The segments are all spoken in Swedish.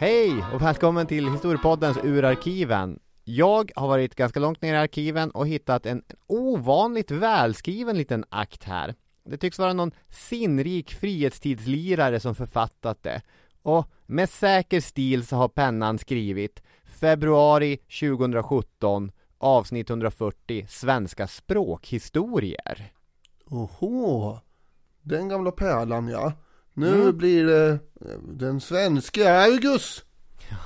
Hej och välkommen till Historiepoddens Urarkiven. Jag har varit ganska långt ner i arkiven och hittat en ovanligt välskriven liten akt här. Det tycks vara någon sinnrik frihetstidslirare som författat det. Och med säker stil så har pennan skrivit Februari 2017 Avsnitt 140 Svenska språkhistorier. Oho, den gamla pärlan ja. Nu Mm. blir det eh, den svenska Argus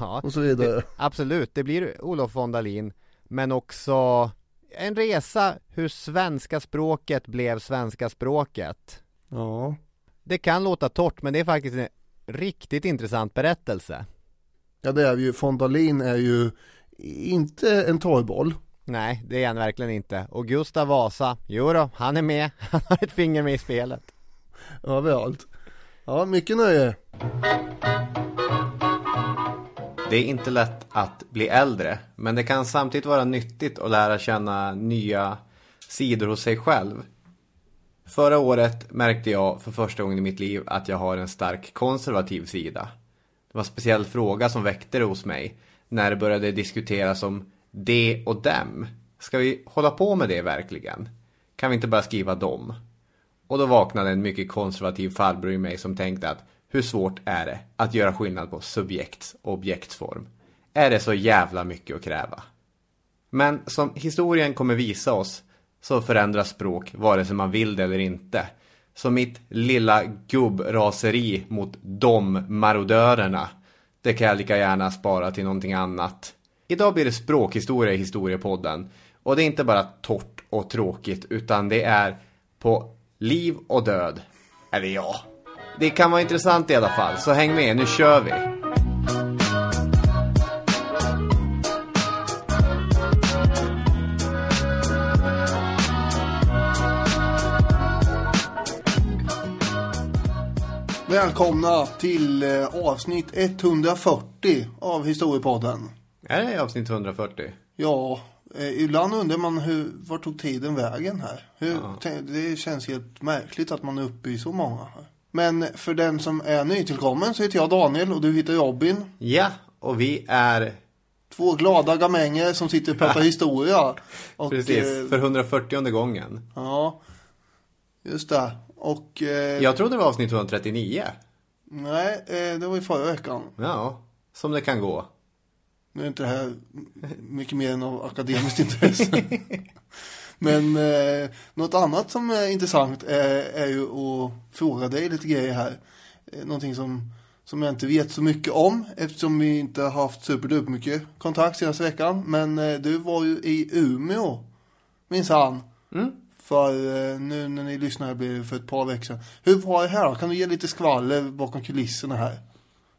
Ja, och så vidare. det, absolut. Det blir Olof von Dalin. Men också en resa hur svenska språket blev svenska språket. Ja, Det kan låta torrt, men det är faktiskt en riktigt intressant berättelse. ja det är ju, von Dalin är ju inte en torrboll. Nej, det är han verkligen inte. Och Gustav Vasa, jo då, han är med. Han har ett finger med i spelet. Överallt. Ja, mycket nöje. Det är inte lätt att bli äldre, men det kan samtidigt vara nyttigt att lära känna nya sidor hos sig själv. Förra året märkte jag för första gången i mitt liv att jag har en stark konservativ sida. Det var en speciell fråga som väckte det hos mig när det började diskuteras om de och dem. Ska vi hålla på med det verkligen? Kan vi inte bara skriva dem? Och då vaknade en mycket konservativ farbror i mig som tänkte att hur svårt är det att göra skillnad på subjekts och objektsform? Är det så jävla mycket att kräva? Men som historien kommer visa oss så förändras språk vare sig man vill det eller inte. Så mitt lilla gubbraseri mot de marodörerna, det kan jag lika gärna spara till någonting annat. Idag blir det språkhistoria i historiepodden. Och det är inte bara torrt och tråkigt utan det är på liv och död. Eller ja, det kan vara intressant i alla fall. Så häng med, nu kör vi! Välkomna till eh, avsnitt 140 av Historiepodden. Är det avsnitt 140? Ja, eh, ibland undrar man hur, var tog tiden vägen här? Hur, te- Det känns helt märkligt att man är uppe i så många. här. Men för den som är nytillkommen så heter jag Daniel och du heter Robin. Ja, och vi är Två glada gamänger som sitter och pratar historia. Och, precis eh, för 140 gången. Ja, just det. Och eh, Jag trodde det var avsnitt 139. nej, eh, det var i förra veckan. Ja, som det kan gå. Nu är inte det här mycket mer än av akademiskt intresse. Men eh, något annat som är intressant är, är ju att fråga dig lite grejer här. Eh, någonting som, som jag inte vet så mycket om eftersom vi inte har haft superduper mycket kontakt senaste veckan. Men eh, du var ju i Umeå minsann. Mm. För eh, nu när ni lyssnar blir det för ett par veckor sedan. Hur var det här då? Kan du ge lite skvaller bakom kulisserna här?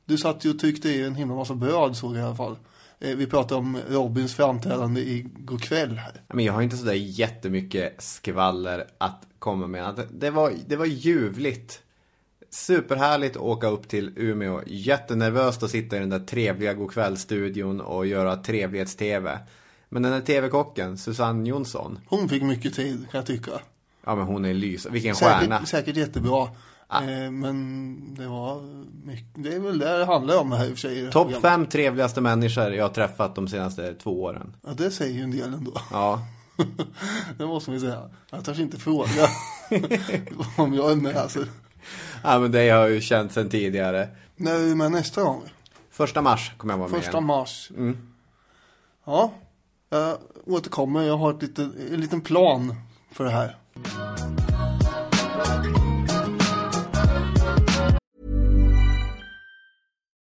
Du satt ju och tryckte i en himla massa bröd såg jag i alla fall. Eh, Vi pratade om Robins framträdande igår kväll. Men jag har inte sådär jättemycket skvaller att komma med. Att Det var, det var ljuvligt. Superhärligt att åka upp till Umeå. Jättenervöst att sitta i den där trevliga godkvällstudion och göra trevlighets-tv. Men den där tv-kocken, Susanne Jonsson. Hon fick mycket tid kan jag tycka. Ja men hon är lys. Vilken stjärna. Säkert, säkert Eh, Men det var mycket, det är väl det det handlar om här i och för sig. Topp fem trevligaste människor jag har träffat de senaste två åren. Ja, det säger ju en del ändå. Ja. det måste vi säga. Jag törs inte fråga om jag är med. Alltså. ja men det har jag ju känt sedan tidigare. När är du med nästa gång? Första mars kommer jag vara med Första igen. mars. Mm. Ja, jag återkommer. Jag har ett lite, en liten plan för det här.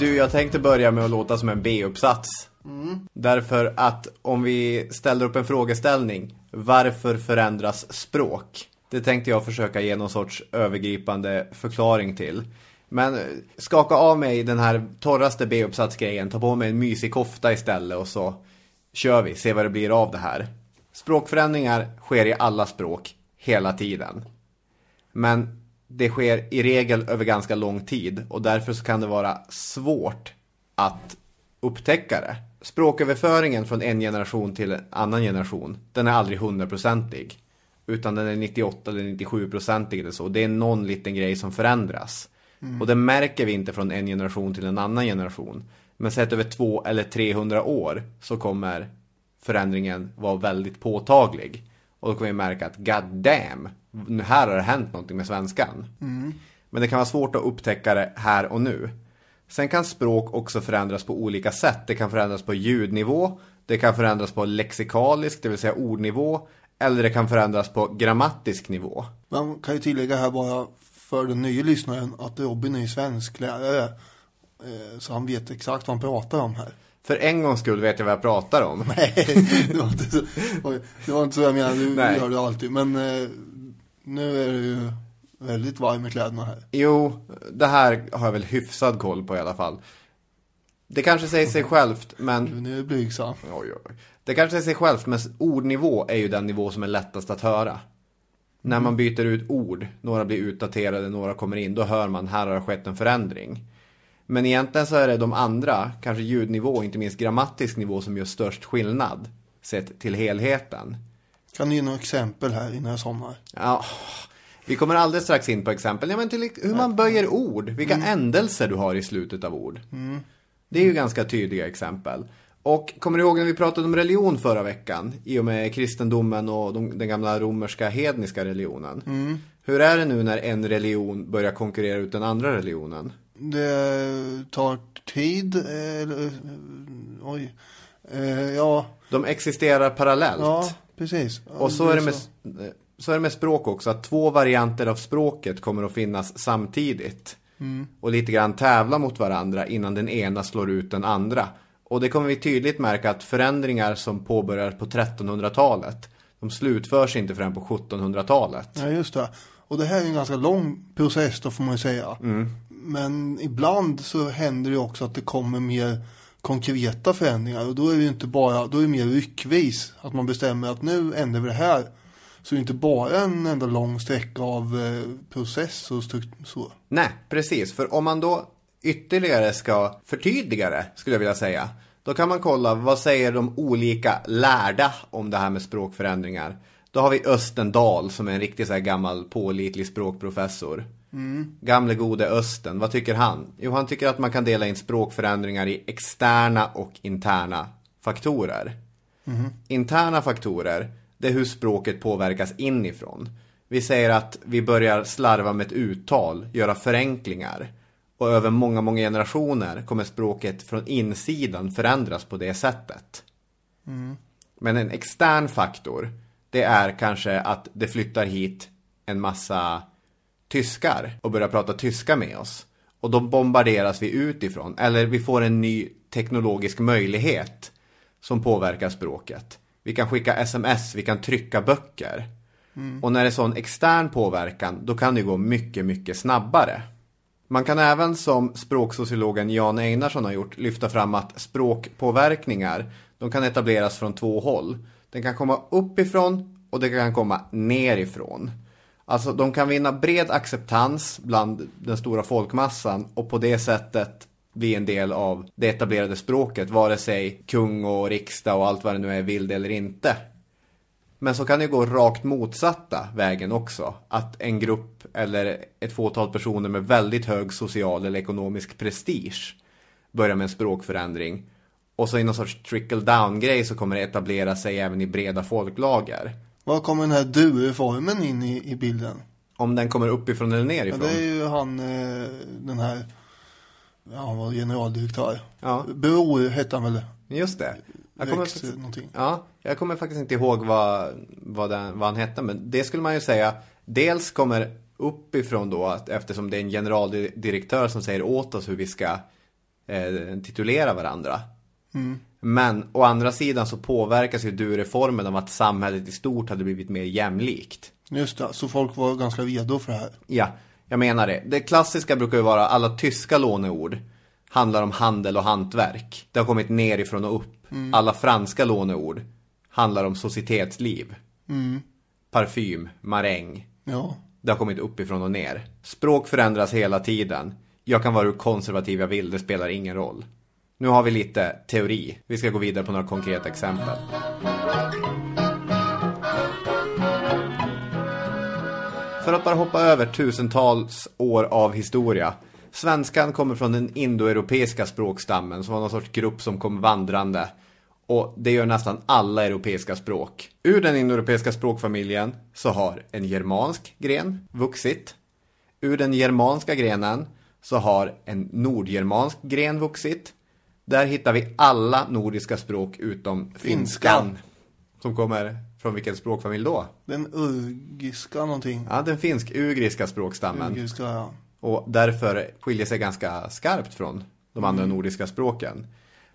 Du, jag tänkte börja med att låta som en B-uppsats. Därför att om vi ställer upp en frågeställning, varför förändras språk? Det tänkte jag försöka ge någon sorts övergripande förklaring till. Men eh, skaka av mig den här torraste B-uppsatsgrejen, ta på mig en mysig kofta istället och så kör vi, se vad det blir av det här. Språkförändringar sker i alla språk, hela tiden. Men det sker i regel över ganska lång tid och därför så kan det vara svårt att upptäcka det. Språköverföringen från en generation till en annan generation, den är aldrig hundraprocentig. Utan den är 98 eller 97-procentig eller så. Det är någon liten grej som förändras. Och det märker vi inte från en generation till en annan generation. Men sett över två eller 300 år så kommer förändringen vara väldigt påtaglig. Och då kommer vi märka att god damn, nu här har det hänt någonting med svenskan. Men det kan vara svårt att upptäcka det här och nu. Sen kan språk också förändras på olika sätt. Det kan förändras på ljudnivå, det kan förändras på lexikalisk, det vill säga ordnivå, eller det kan förändras på grammatisk nivå. Man kan ju tillägga här bara för den nya lyssnaren att Robin är ju svensklärare. Eh, så han vet exakt vad han pratar om här. För en gångs skull vet jag vad jag pratar om. Nej, det var inte så, det var inte så jag menade. Du Nej. gör det alltid. Men eh, nu är det ju väldigt varm i kläderna här. Jo, det här har jag väl hyfsad koll på i alla fall. Det kanske säger sig självt, men Nu är det blygsam. Oj, oj. Det kanske är sig självt, men ordnivå är ju den nivå som är lättast att höra. När man byter ut ord, några blir utdaterade, några kommer in, då hör man här har det skett en förändring. Men egentligen så är det de andra, kanske ljudnivå och inte minst grammatisk nivå som gör störst skillnad. Sett till helheten. Kan du ge några exempel här innan jag somnar? Ja, vi kommer alldeles strax in på exempel. Ja, men till hur man böjer ord, vilka ändelser du har i slutet av ord. Det är ju ganska tydliga exempel. Och kommer du ihåg när vi pratade om religion förra veckan? I och med kristendomen och de, den gamla romerska hedniska religionen. Hur är det nu när en religion börjar konkurrera ut den andra religionen? Det tar tid. eh, oj. Eh, ja, De existerar parallellt. ja, precis. Och så är, det med, så är det med språk också, att två varianter av språket kommer att finnas samtidigt. Och lite grann tävla mot varandra innan den ena slår ut den andra. Och det kommer vi tydligt märka att förändringar som påbörjar på 1300-talet, de slutförs inte förrän på 1700-talet. Ja, just det. Och det här är en ganska lång process då får man ju säga. Men ibland så händer det också att det kommer mer konkreta förändringar. Och då är det ju inte bara, då är det mer ryckvis. Att man bestämmer att nu ändrar vi det här. Så det är inte bara en enda lång sträcka av eh, process och. Så. Nej, precis. För om man då ytterligare ska förtydliga det, skulle jag vilja säga. Då kan man kolla, vad säger de olika lärda om det här med språkförändringar? Då har vi Östendal som är en riktigt så här gammal pålitlig språkprofessor. Gamle gode Östen, vad tycker han? Jo, han tycker att man kan dela in språkförändringar i externa och interna faktorer. Interna faktorer, det är hur språket påverkas inifrån. Vi säger att vi börjar slarva med ett uttal, göra förenklingar. Och över många, många generationer kommer språket från insidan förändras på det sättet. Men en extern faktor, det är kanske att det flyttar hit en massa tyskar och börjar prata tyska med oss. Och då bombarderas vi utifrån. Eller vi får en ny teknologisk möjlighet som påverkar språket. Vi kan skicka sms, vi kan trycka böcker. Och när det är sån extern påverkan, då kan det gå mycket, mycket snabbare. Man kan även som språksociologen Jan Einarsson har gjort lyfta fram att språkpåverkningar de kan etableras från två håll. Den kan komma uppifrån och det kan komma nerifrån. Alltså de kan vinna bred acceptans bland den stora folkmassan och på det sättet bli en del av det etablerade språket, vare sig kung och riksdag och allt vad det nu är vill det eller inte. Men så kan det gå rakt motsatta vägen också. Att en grupp eller ett fåtal personer med väldigt hög social eller ekonomisk prestige börjar med en språkförändring. Och så i någon sorts trickle down grej så kommer det etablera sig även i breda folklager. Var kommer den här du-reformen in i, i bilden? Om den kommer uppifrån eller Ja, nerifrån. det är ju han, eh, den här, ja, han var generaldirektör. Ja. Bror hette han väl? Just det. Jag kommer, Rex, faktiskt, ja, jag kommer faktiskt inte ihåg vad, vad, den, vad han hette. Men det skulle man ju säga. Dels kommer uppifrån då. Att eftersom det är en generaldirektör som säger åt oss hur vi ska eh, titulera varandra. Men å andra sidan så påverkas ju du-reformen av att samhället i stort hade blivit mer jämlikt. Just det, så folk var ganska redo för det här. Ja, jag menar det. Det klassiska brukar ju vara alla tyska låneord handlar om handel och hantverk. Det har kommit nerifrån och upp. Alla franska låneord handlar om societetsliv. Parfym, maräng. Ja. Det har kommit uppifrån och ner. Språk förändras hela tiden. Jag kan vara hur konservativ jag vill, det spelar ingen roll. Nu har vi lite teori. Vi ska gå vidare på några konkreta exempel. För att bara hoppa över tusentals år av historia. Svenskan kommer från den indoeuropeiska språkstammen som var någon sorts grupp som kom vandrande. Och det gör nästan alla europeiska språk. Ur den indoeuropeiska språkfamiljen så har en germansk gren vuxit. Ur den germanska grenen så har en nordgermansk gren vuxit. Där hittar vi alla nordiska språk utom finskan. Finskan. Som kommer från vilken språkfamilj då? Den urgiska någonting. Ja, den finsk-ugriska språkstammen. Urgiska, ja. Och därför skiljer sig ganska skarpt från de andra nordiska språken.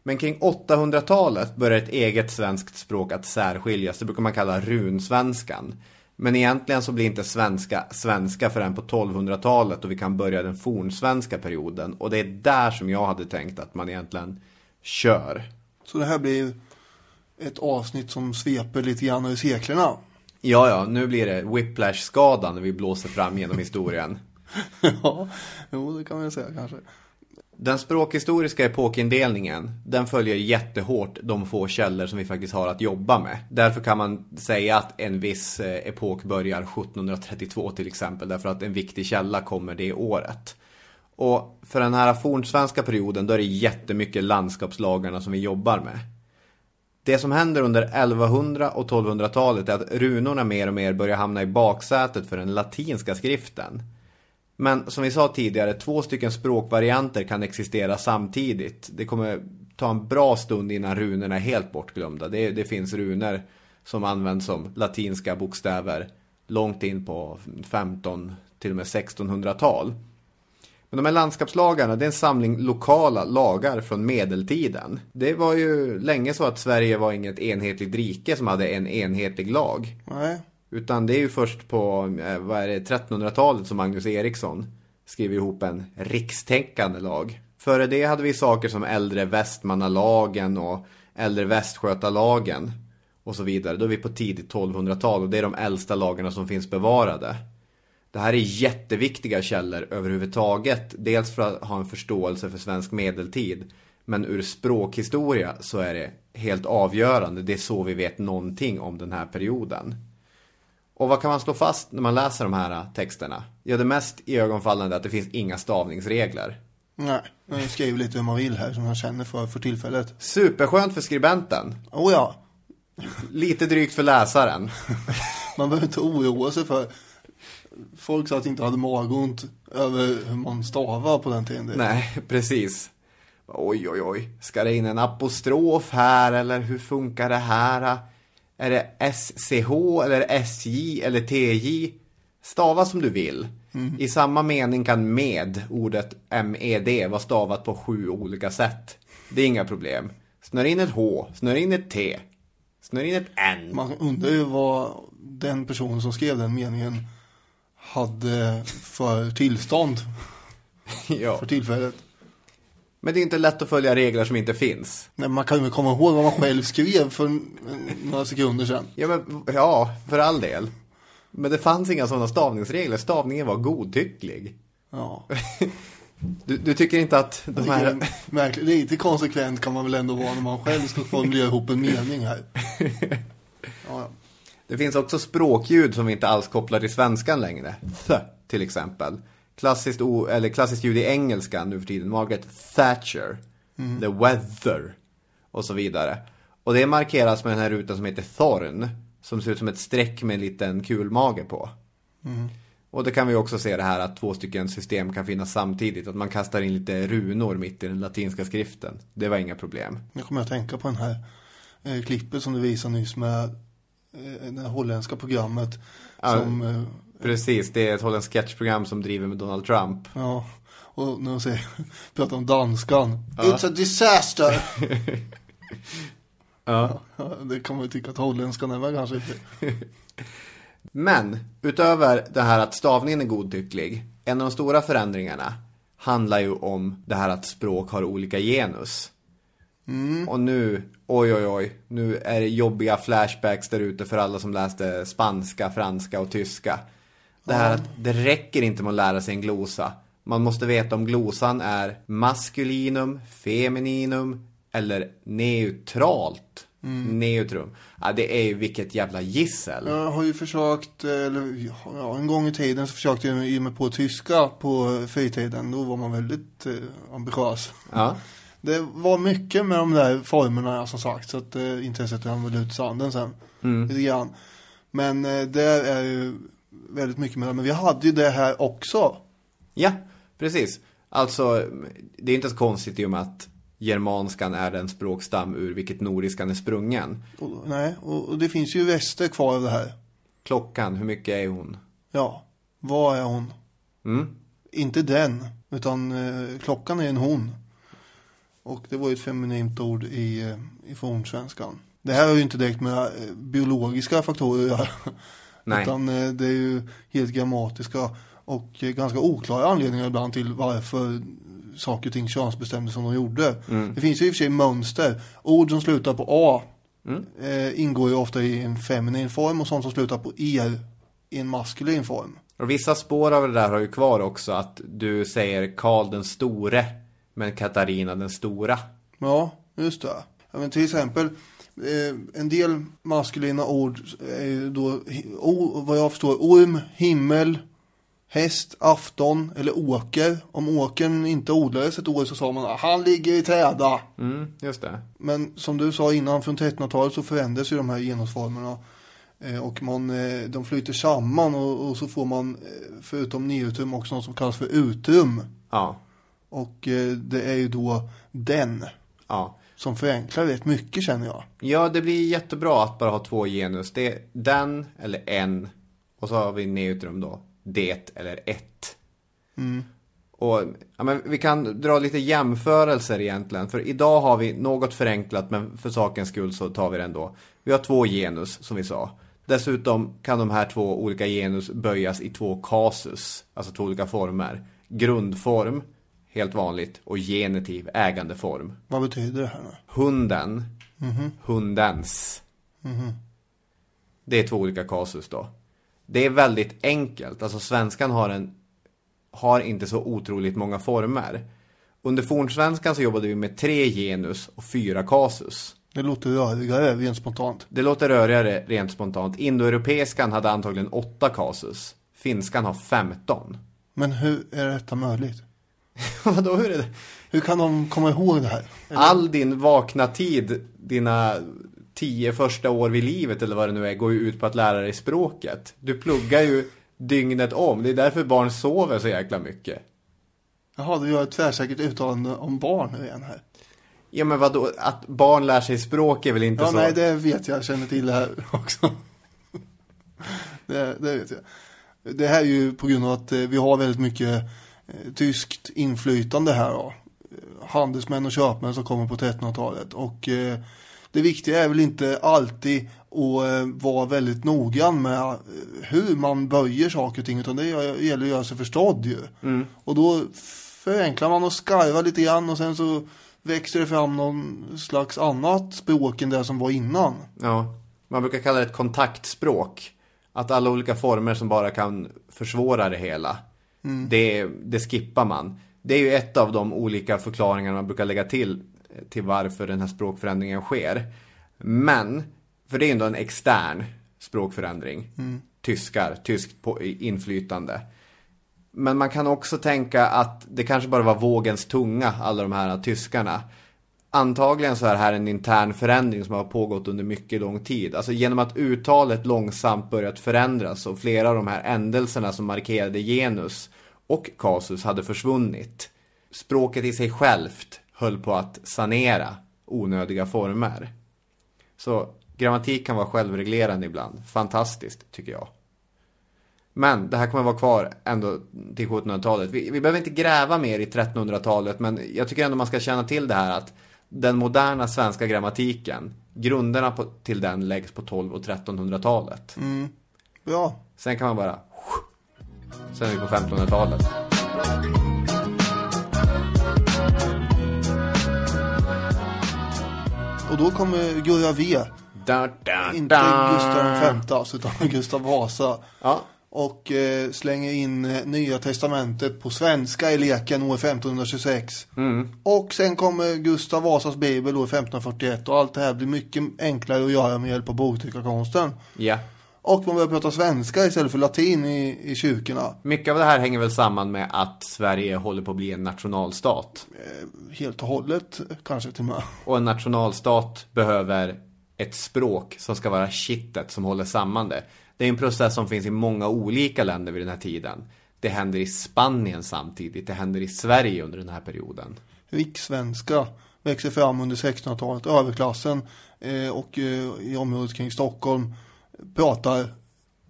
Men kring 800-talet börjar ett eget svenskt språk att särskiljas. Det brukar man kalla runsvenskan. Men egentligen så blir inte svenska svenska förrän på 1200-talet och vi kan börja den fornsvenska perioden. Och det är där som jag hade tänkt att man egentligen kör. Så det här blir ett avsnitt som sveper lite grann över seklerna. Ja, ja, nu blir det whiplash-skada när vi blåser fram genom historien. ja, jo det kan man säga kanske. Den språkhistoriska epokindelningen, den följer jättehårt de få källor som vi faktiskt har att jobba med. Därför kan man säga att en viss eh, epok börjar 1732 till exempel, därför att en viktig källa kommer det året. Och för den här fornsvenska perioden, då är det jättemycket landskapslagarna som vi jobbar med. Det som händer under 1100 och 1200-talet är att runorna mer och mer börjar hamna i baksätet för den latinska skriften. Men som vi sa tidigare, två stycken språkvarianter kan existera samtidigt. Det kommer ta en bra stund innan runorna är helt bortglömda. Det, det finns runor som används som latinska bokstäver långt in på 15 till och med 1600-tal. Men de här landskapslagarna, det är en samling lokala lagar från medeltiden. Det var ju länge så att Sverige var inget enhetligt rike som hade en enhetlig lag. Nej, utan det är ju först på eh, vad är det, 1300-talet som Magnus Eriksson skriver ihop en rikstänkande lag. Före det hade vi saker som äldre Västmannalagen och äldre Västgötalagen och så vidare. Då är vi på tidigt 1200-tal och det är de äldsta lagarna som finns bevarade. Det här är jätteviktiga källor överhuvudtaget. Dels för att ha en förståelse för svensk medeltid. Men ur språkhistoria så är det helt avgörande. Det är så vi vet någonting om den här perioden. Och vad kan man slå fast när man läser de här texterna? Ja, det mest iögonfallande är att det finns inga stavningsregler. nej. Jag skriver lite hur man vill här som jag känner för, för tillfället. Superskönt för skribenten. Oh ja, Lite drygt för läsaren. man behöver inte oroa sig för folk sa att inte hade magont över hur man stavar på den tiden. Nej, precis. Oj, oj, oj. Ska det in en apostrof här eller hur funkar det här? Är det SCH eller SJ eller TJ? Stava som du vill. I samma mening kan med, ordet MED, vara stavat på sju olika sätt. Det är inga problem. Snör in ett H, snör in ett T, snör in ett N. Man undrar ju vad den personen som skrev den meningen hade för tillstånd. ja. för tillfället. Men det är inte lätt att följa regler som inte finns. Nej, man kan ju komma ihåg vad man själv skrev för några sekunder sedan. Ja, men, ja, för all del. Men det fanns inga sådana stavningsregler. Stavningen var godtycklig. Ja, Du, du tycker inte att de det här... är märkligt. Lite konsekvent kan man väl ändå vara när man själv ska formulera ihop en mening här. Ja. Det finns också språkljud som vi inte alls kopplar till svenskan längre. Th, till exempel. Klassiskt, o, eller klassiskt ljud i engelskan nu för tiden. Margaret Thatcher. The weather. Och så vidare. Och det markeras med den här rutan som heter Thorn. Som ser ut som ett streck med en liten kulmage på. Och det kan vi också se det här att två stycken system kan finnas samtidigt. Att man kastar in lite runor mitt i den latinska skriften. Det var inga problem. Nu kommer jag att tänka på den här eh, klippet som du visade nyss med eh, det holländska programmet. Ja. Som, eh, Precis, det är ett holländskt sketchprogram som driver med Donald Trump. ja, och när de säger, pratar om danskan. It's a disaster! Ja. Ja, det kan man ju tycka att holländskan är väl kanske inte. Men utöver det här att stavningen är godtycklig, en av de stora förändringarna handlar ju om det här att språk har olika genus. Och nu, oj oj oj, nu är det jobbiga flashbacks där ute för alla som läste spanska, franska och tyska. Det här att det räcker inte med att lära sig en glosa. Man måste veta om glosan är maskulinum, femininum eller neutralt. Neutrum. Ja, det är ju vilket jävla gissel. Jag har ju försökt, eller ja, en gång i tiden så försökte jag ge mig på tyska på fritiden. Då var man väldigt eh, ambitiös. Ja. Det var mycket med de där formerna som sagt. Så att eh, intresset rann väl ut sanden sen. Lite grann. Men eh, det är ju väldigt mycket med det. Men vi hade ju det här också. Ja, precis. Alltså, det är inte så konstigt i och med att germanskan är den språkstam ur vilket nordiskan är sprungen. Och, nej, och, och det finns ju rester kvar av det här. Klockan, hur mycket är hon? Ja, vad är hon? Mm? Inte den, utan eh, klockan är en hon. Och det var ju ett feminint ord i, eh, i fornsvenskan. Det här har ju inte direkt med eh, biologiska faktorer att göra. Nej. Utan eh, det är ju helt grammatiska och eh, ganska oklara anledningar ibland till varför saker och ting könsbestämdes som de gjorde. Det finns ju i och för sig mönster. Ord som slutar på A eh, ingår ju ofta i en feminin form och sånt som slutar på er i en maskulin form. Och vissa spår av det där har ju kvar också att du säger Karl den store, men Katarina den stora. Ja, just det. Ja, men till exempel, en del maskulina ord är då, o, vad jag förstår, orm, himmel, häst, afton eller åker. Om åkern inte odlades ett år så sa man han ligger i träda. Mm, just det. Men som du sa innan från 1300-talet så förändras ju de här genusformerna. Eh, och man, eh, de flyter samman och, och så får man eh, förutom neutrum också något som kallas för utrum. Ja, Och eh, det är ju då den ja. Som förenklar rätt mycket känner jag. Ja, det blir jättebra att bara ha två genus. Det är den eller en. Och så har vi neutrum då. Det eller ett. Och ja, men vi kan dra lite jämförelser egentligen. För idag har vi något förenklat, men för sakens skull så tar vi det ändå. Vi har två genus, som vi sa. Dessutom kan de här två olika genus böjas i två kasus, alltså två olika former. Grundform, helt vanligt, och genitiv, ägandeform. Vad betyder det här nu? Hunden, hundens. Det är två olika kasus då. Det är väldigt enkelt, alltså svenskan har en har inte så otroligt många former. Under fornsvenskan så jobbade vi med tre genus och fyra kasus. Det låter rörigare rent spontant. Det låter rörigare rent spontant. Indoeuropeiskan hade antagligen åtta kasus. Finskan har 15. Men hur är detta möjligt? Vadå, hur är det? Hur kan de komma ihåg det här? All din vakna tid, dina tio första år vid livet eller vad det nu är, går ju ut på att lära dig språket. Du pluggar ju dygnet om. Det är därför barn sover så jäkla mycket. Jaha, du gör ett tvärsäkert uttalande om barn nu igen här. Ja men vadå, att barn lär sig språk är väl inte Ja, så? nej, det vet jag. Jag känner till det här också. det, det vet jag. Det här är ju på grund av att eh, vi har väldigt mycket tyskt inflytande här då. Eh, Handelsmän och köpmän som kommer på 1300-talet. Och eh, det viktiga är väl inte alltid att eh, vara väldigt noggrann med eh, hur man böjer saker och ting. Utan det gäller att göra sig förstådd ju. Och då förenklar man och skarvar lite grann och sen så växer det fram någon slags annat språk än det som var innan. Ja, man brukar kalla det ett kontaktspråk. Att alla olika former som bara kan försvåra det hela. Det, det skippar man. Det är ju ett av de olika förklaringar man brukar lägga till till varför den här språkförändringen sker. Men, för det är ändå en extern språkförändring. Tyskar, tyskt inflytande. Men man kan också tänka att det kanske bara var vågens tunga, alla de här tyskarna. Antagligen så är det här en intern förändring som har pågått under mycket lång tid. Alltså genom att uttalet långsamt börjat förändras och flera av de här ändelserna som markerade genus och kasus hade försvunnit. Språket i sig självt höll på att sanera onödiga former. Så grammatik kan vara självreglerande ibland. Fantastiskt, tycker jag. Men det här kommer vara kvar ändå till 1700-talet. Vi, vi behöver inte gräva mer i 1300-talet, men jag tycker ändå man ska känna till det här att den moderna svenska grammatiken, grunderna på, till den läggs på 12 och 1300-talet. Bra. Sen kan man bara... Sen är vi på 1500-talet. Och då kommer Gurra V. Da, da, Inte. Gustav V utan Gustav Vasa. Ja, Och eh, slänger in eh, Nya Testamentet på svenska i leken år 1526. Och sen kommer Gustav Vasas bibel år 1541. Och allt det här blir mycket enklare att göra med hjälp av boktryckarkonsten. ja. Och man börjar prata svenska istället för latin i, i kyrkorna. Mycket av det här hänger väl samman med att Sverige håller på att bli en nationalstat. Helt och hållet kanske till och med. Och en nationalstat behöver ett språk som ska vara kittet som håller samman det. Det är en process som finns i många olika länder vid den här tiden. Det händer i Spanien samtidigt, det händer i Sverige under den här perioden. Rikssvenska växer fram under 1600-talet. Överklassen eh, och eh, i området kring Stockholm pratar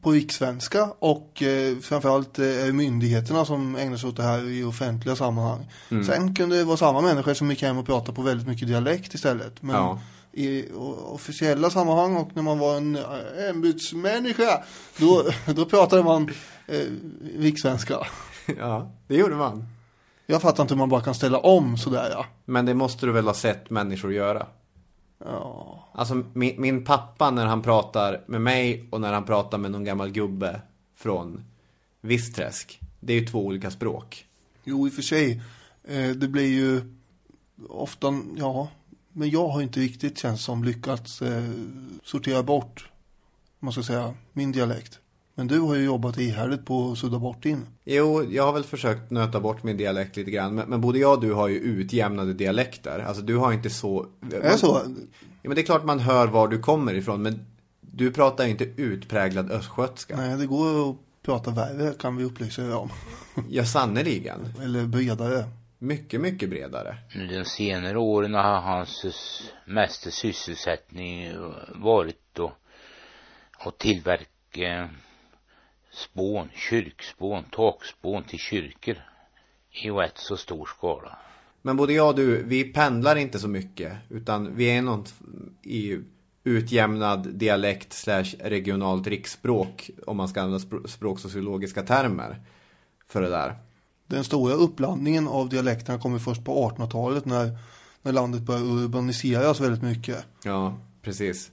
på rikssvenska och eh, framförallt eh, myndigheterna som ägnar sig åt det här i offentliga sammanhang. Sen kunde det vara samma människor som gick hem och pratade på väldigt mycket dialekt istället. Men Ja. I officiella sammanhang och när man var en eh, ämbetsmänniska då, då pratade man eh, rikssvenska. Ja, det gjorde man. Jag fattar inte hur man bara kan ställa om sådär ja. Men det måste du väl ha sett människor göra? ja. Alltså min, min pappa när han pratar med mig och när han pratar med någon gammal gubbe från Vissträsk. Det är ju två olika språk. Jo, i och för sig. Eh, det blir ju ofta, ja, men jag har inte riktigt känns som lyckats eh, sortera bort, man ska säga, min dialekt. Men du har ju jobbat ihärdigt på att sudda bort din. Jo, jag har väl försökt nöta bort min dialekt lite grann. Men, men både jag och du har ju utjämnade dialekter. Alltså du har inte så... Är det så? Ja, men det är klart man hör var du kommer ifrån. Men du pratar inte utpräglad östgötska. Nej, det går att prata värre kan vi upplysa er om. Ja, sannerligen. Eller bredare. Mycket, mycket bredare. De senare åren har hans mesta sysselsättning varit att, att tillverka spån, kyrkspån, takspån till kyrkor i rätt så stor skala. Men både jag och du, vi pendlar inte så mycket. Utan vi är något i utjämnad dialekt slash regionalt riksspråk. Om man ska använda spr- språksociologiska termer. För det där. Den stora uppblandningen av dialekterna kommer först på 1800-talet när, när landet börjar urbaniseras väldigt mycket. Ja, precis.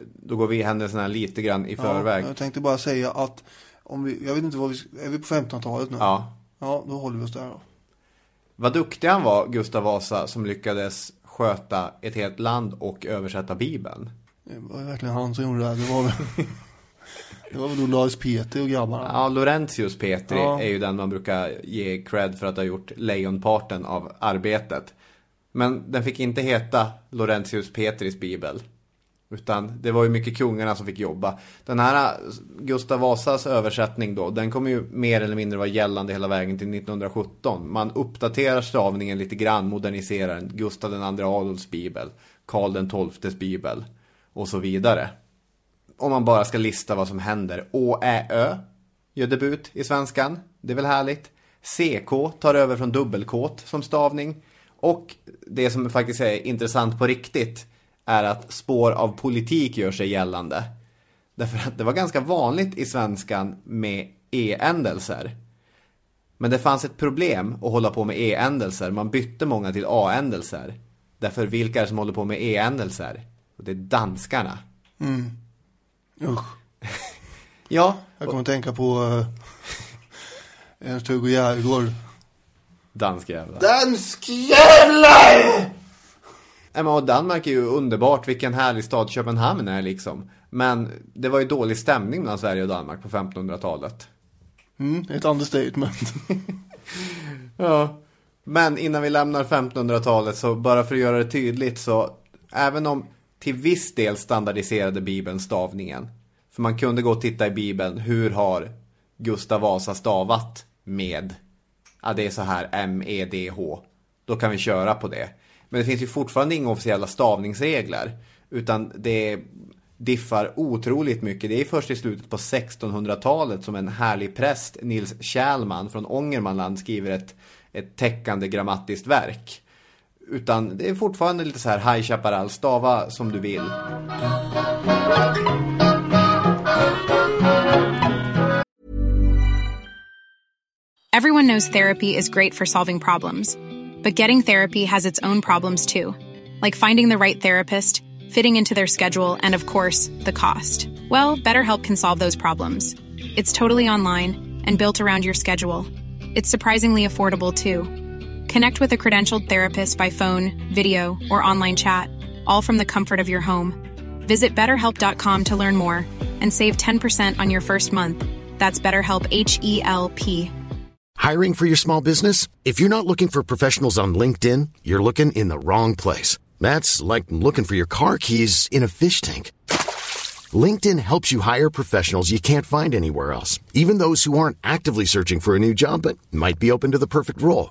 Då går vi händelserna lite grann i förväg. Ja, jag tänkte bara säga att om vi, jag vet inte vad vi, är vi på 1500-talet nu? Ja. Ja, då håller vi oss där då. Vad duktig han var, Gustav Vasa, som lyckades sköta ett helt land och översätta Bibeln. Det var verkligen han som gjorde det här. Det var väl, det var väl då Lars Peter och grabbarna. Ja, Laurentius Petri Ja. är ju den man brukar ge cred för att ha gjort lejonparten av arbetet. Men den fick inte heta Laurentius Petris bibel. Utan det var ju mycket kungarna som fick jobba. Den här Gustav Vasas översättning då, den kommer ju mer eller mindre vara gällande hela vägen till 1917. Man uppdaterar stavningen lite grann, moderniserar den. Gustav II Adolfs bibel, Karl XIIs bibel och så vidare. Om man bara ska lista vad som händer. Å, Ä, Ö gör debut i svenskan. Det är väl härligt. CK tar över från dubbelkåt som stavning. Och det som faktiskt är intressant på riktigt är att spår av politik gör sig gällande. Därför att det var ganska vanligt i svenskan med e-ändelser. Men det fanns ett problem att hålla på med e-ändelser. Man bytte många till a-ändelser. Därför vilka är det som håller på med e-ändelser? Och det är danskarna. Mm. Usch. Ja, Jag kommer att tänka på uh, Ernst-Hugo Järegård. danskjävlar. Danskjävlar! Nej, men och Danmark är ju underbart, vilken härlig stad Köpenhamn är liksom. Men det var ju dålig stämning mellan Sverige och Danmark på 1500-talet. Mm, ett understatement. Ja. Men innan vi lämnar 1500-talet så bara för att göra det tydligt så även om till viss del standardiserade Bibeln stavningen. För man kunde gå och titta i Bibeln, hur har Gustav Vasa stavat med? Ja, det är så här M-E-D-H. Då kan vi köra på det. Men det finns ju fortfarande inga officiella stavningsregler. Utan det diffar otroligt mycket. Det är först i slutet på 1600-talet som en härlig präst, Nils Kjellman från Ångermanland, skriver ett, ett täckande grammatiskt verk. Utan det är fortfarande lite så här High Chaparral, stava som du vill. Everyone knows therapy is great for solving problems, but getting therapy has its own problems too, like finding the right therapist, fitting into their schedule, and of course, the cost. Well, BetterHelp can solve those problems. It's totally online and built around your schedule. It's surprisingly affordable too. Connect with a credentialed therapist by phone, video, or online chat, all from the comfort of your home. Visit betterhelp.com to learn more and save 10% on your first month. That's BetterHelp H E L P. Hiring for your small business? If you're not looking for professionals on LinkedIn, you're looking in the wrong place. That's like looking for your car keys in a fish tank. LinkedIn helps you hire professionals you can't find anywhere else, even those who aren't actively searching for a new job but might be open to the perfect role.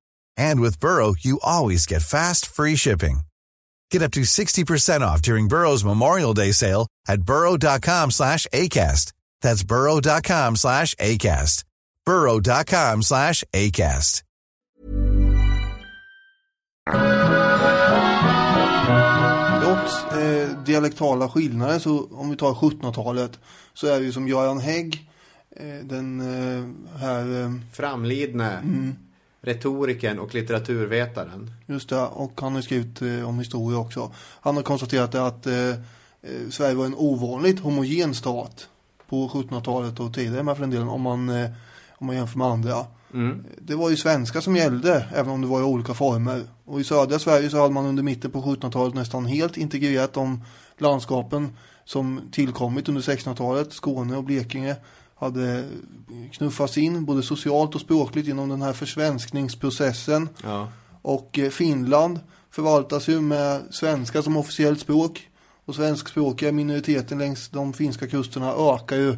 And with Burrow, you always get fast, free shipping. Get up to 60% off during Burrow's Memorial Day sale at burrow.com slash ACAST. That's burrow.com slash ACAST. burrow.com slash ACAST. Trots eh, dialektala skillnader, så om vi tar 1700-talet, så är det ju som Göran Hägg, eh, den eh, här, eh, Framlidne retorikern och litteraturvetaren. just det, och han har skrivit eh, om historia också. Han har konstaterat att eh, eh, Sverige var en ovanligt homogen stat på 1700-talet och tidigare med för den delen, om man, eh, om man jämför med andra. Det var ju svenska som gällde, även om det var i olika former. Och i södra Sverige så hade man under mitten på 1700-talet nästan helt integrerat de landskapen som tillkommit under 1600-talet. Skåne och Blekinge hade knuffats in både socialt och språkligt genom den här försvenskningsprocessen. Ja. Och eh, Finland förvaltas ju med svenska som officiellt språk. Och svenskspråkiga minoriteten längs de finska kusterna ökar ju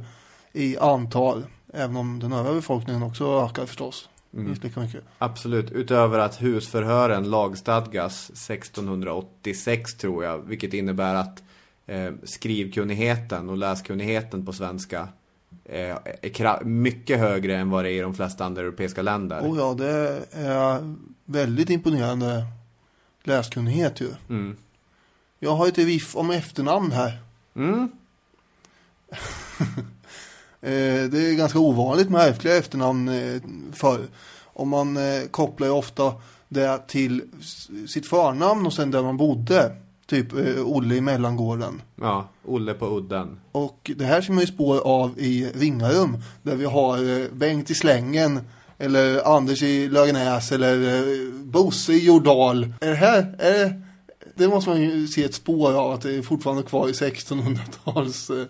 i antal. Även om den övriga befolkningen också ökar förstås. Mycket. Absolut, utöver att husförhören lagstadgas 1686 tror jag, vilket innebär att eh, skrivkunnigheten och läskunnigheten på svenska är kra- mycket högre än vad det är i de flesta andra europeiska länder. Och ja, det är väldigt imponerande läskunnighet ju. Mm. Jag har ett viff om efternamn här. Mm. Eh, det är ganska ovanligt med ärftliga efternamn eh, förr. Och man eh, kopplar ju ofta det till sitt förnamn och sen där man bodde. Typ eh, Olle i mellangården. Ja, Olle på udden. Och det här ser man ju spår av i Ringarum. Där vi har eh, Bengt i Slängen. Eller Anders i Lögenäs. Eller eh, Bosse i Jordal. Är det här, är det, det måste man ju se ett spår av att det är fortfarande kvar i 1600-tals... Eh,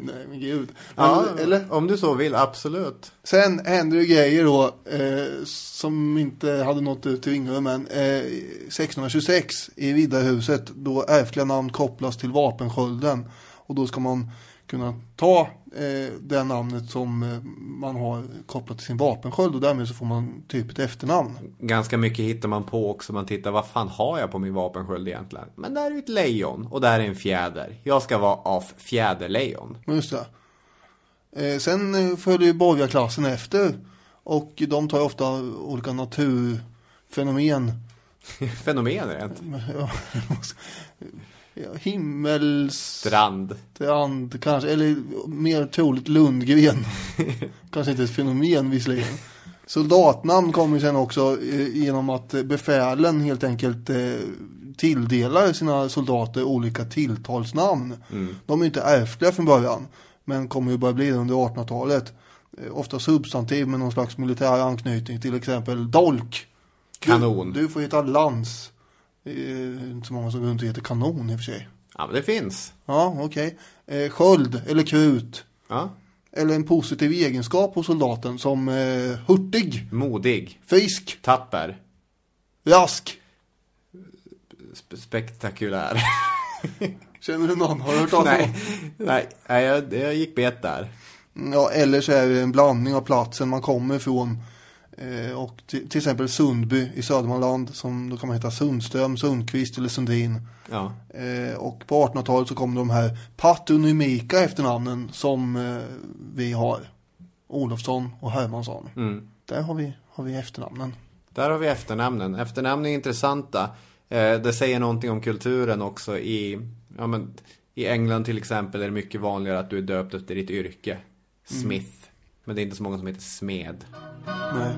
nej men gud. Men, Ja, eller? om du så vill, absolut. Sen händer det grejer då eh, som inte hade nått ut till Ringarum men eh, 1626 i Riddarhuset då ärftliga namn kopplas till vapenskölden och då ska man kunna ta eh, det namnet som eh, man har kopplat till sin vapensköld och därmed så får man typ ett efternamn. Ganska mycket hittar man på också. Man tittar, vad fan har jag på min vapensköld egentligen? Men där är ju ett lejon och där är en fjäder. Jag ska vara av fjäderlejon. Just det. Eh, sen eh, följer ju borgarklassen efter och de tar ju ofta olika naturfenomen. Fenomen rent. Himmels... Strand. Strand kanske, eller mer troligt Lundgren. kanske inte ett fenomen visserligen. Soldatnamn kommer ju sen också eh, genom att befälen helt enkelt eh, tilldelar sina soldater olika tilltalsnamn. De är inte ärftliga från början, men kommer ju börja bli det under 1800-talet. Eh, ofta substantiv med någon slags militär anknytning, till exempel dolk. Kanon. Du, du får heta lans. Det är inte så många som går runt och heter kanon i och för sig. Ja, men det finns. Ja, okej. Eh, sköld eller krut. Ja. Eller en positiv egenskap hos soldaten som eh, hurtig, Modig. frisk, Tapper. rask. Sp- spektakulär. Känner du någon? Har du hört talas om nej, nej, jag, jag gick bet där. Ja, eller så är det en blandning av platsen man kommer ifrån. Eh, och till, till exempel Sundby i Södermanland som då kan man heta Sundström, Sundqvist eller Sundin. Ja. Eh, och på 1800-talet så kom de här patronymika efternamnen som eh, vi har. Olofsson och Hermansson. Mm. Där har vi, har vi efternamnen. Där har vi efternamnen. Efternamn är intressanta. Eh, det säger någonting om kulturen också. I, ja, men, I England till exempel är det mycket vanligare att du är döpt efter ditt yrke. Smith. Men det är inte så många som heter Smed. Nej.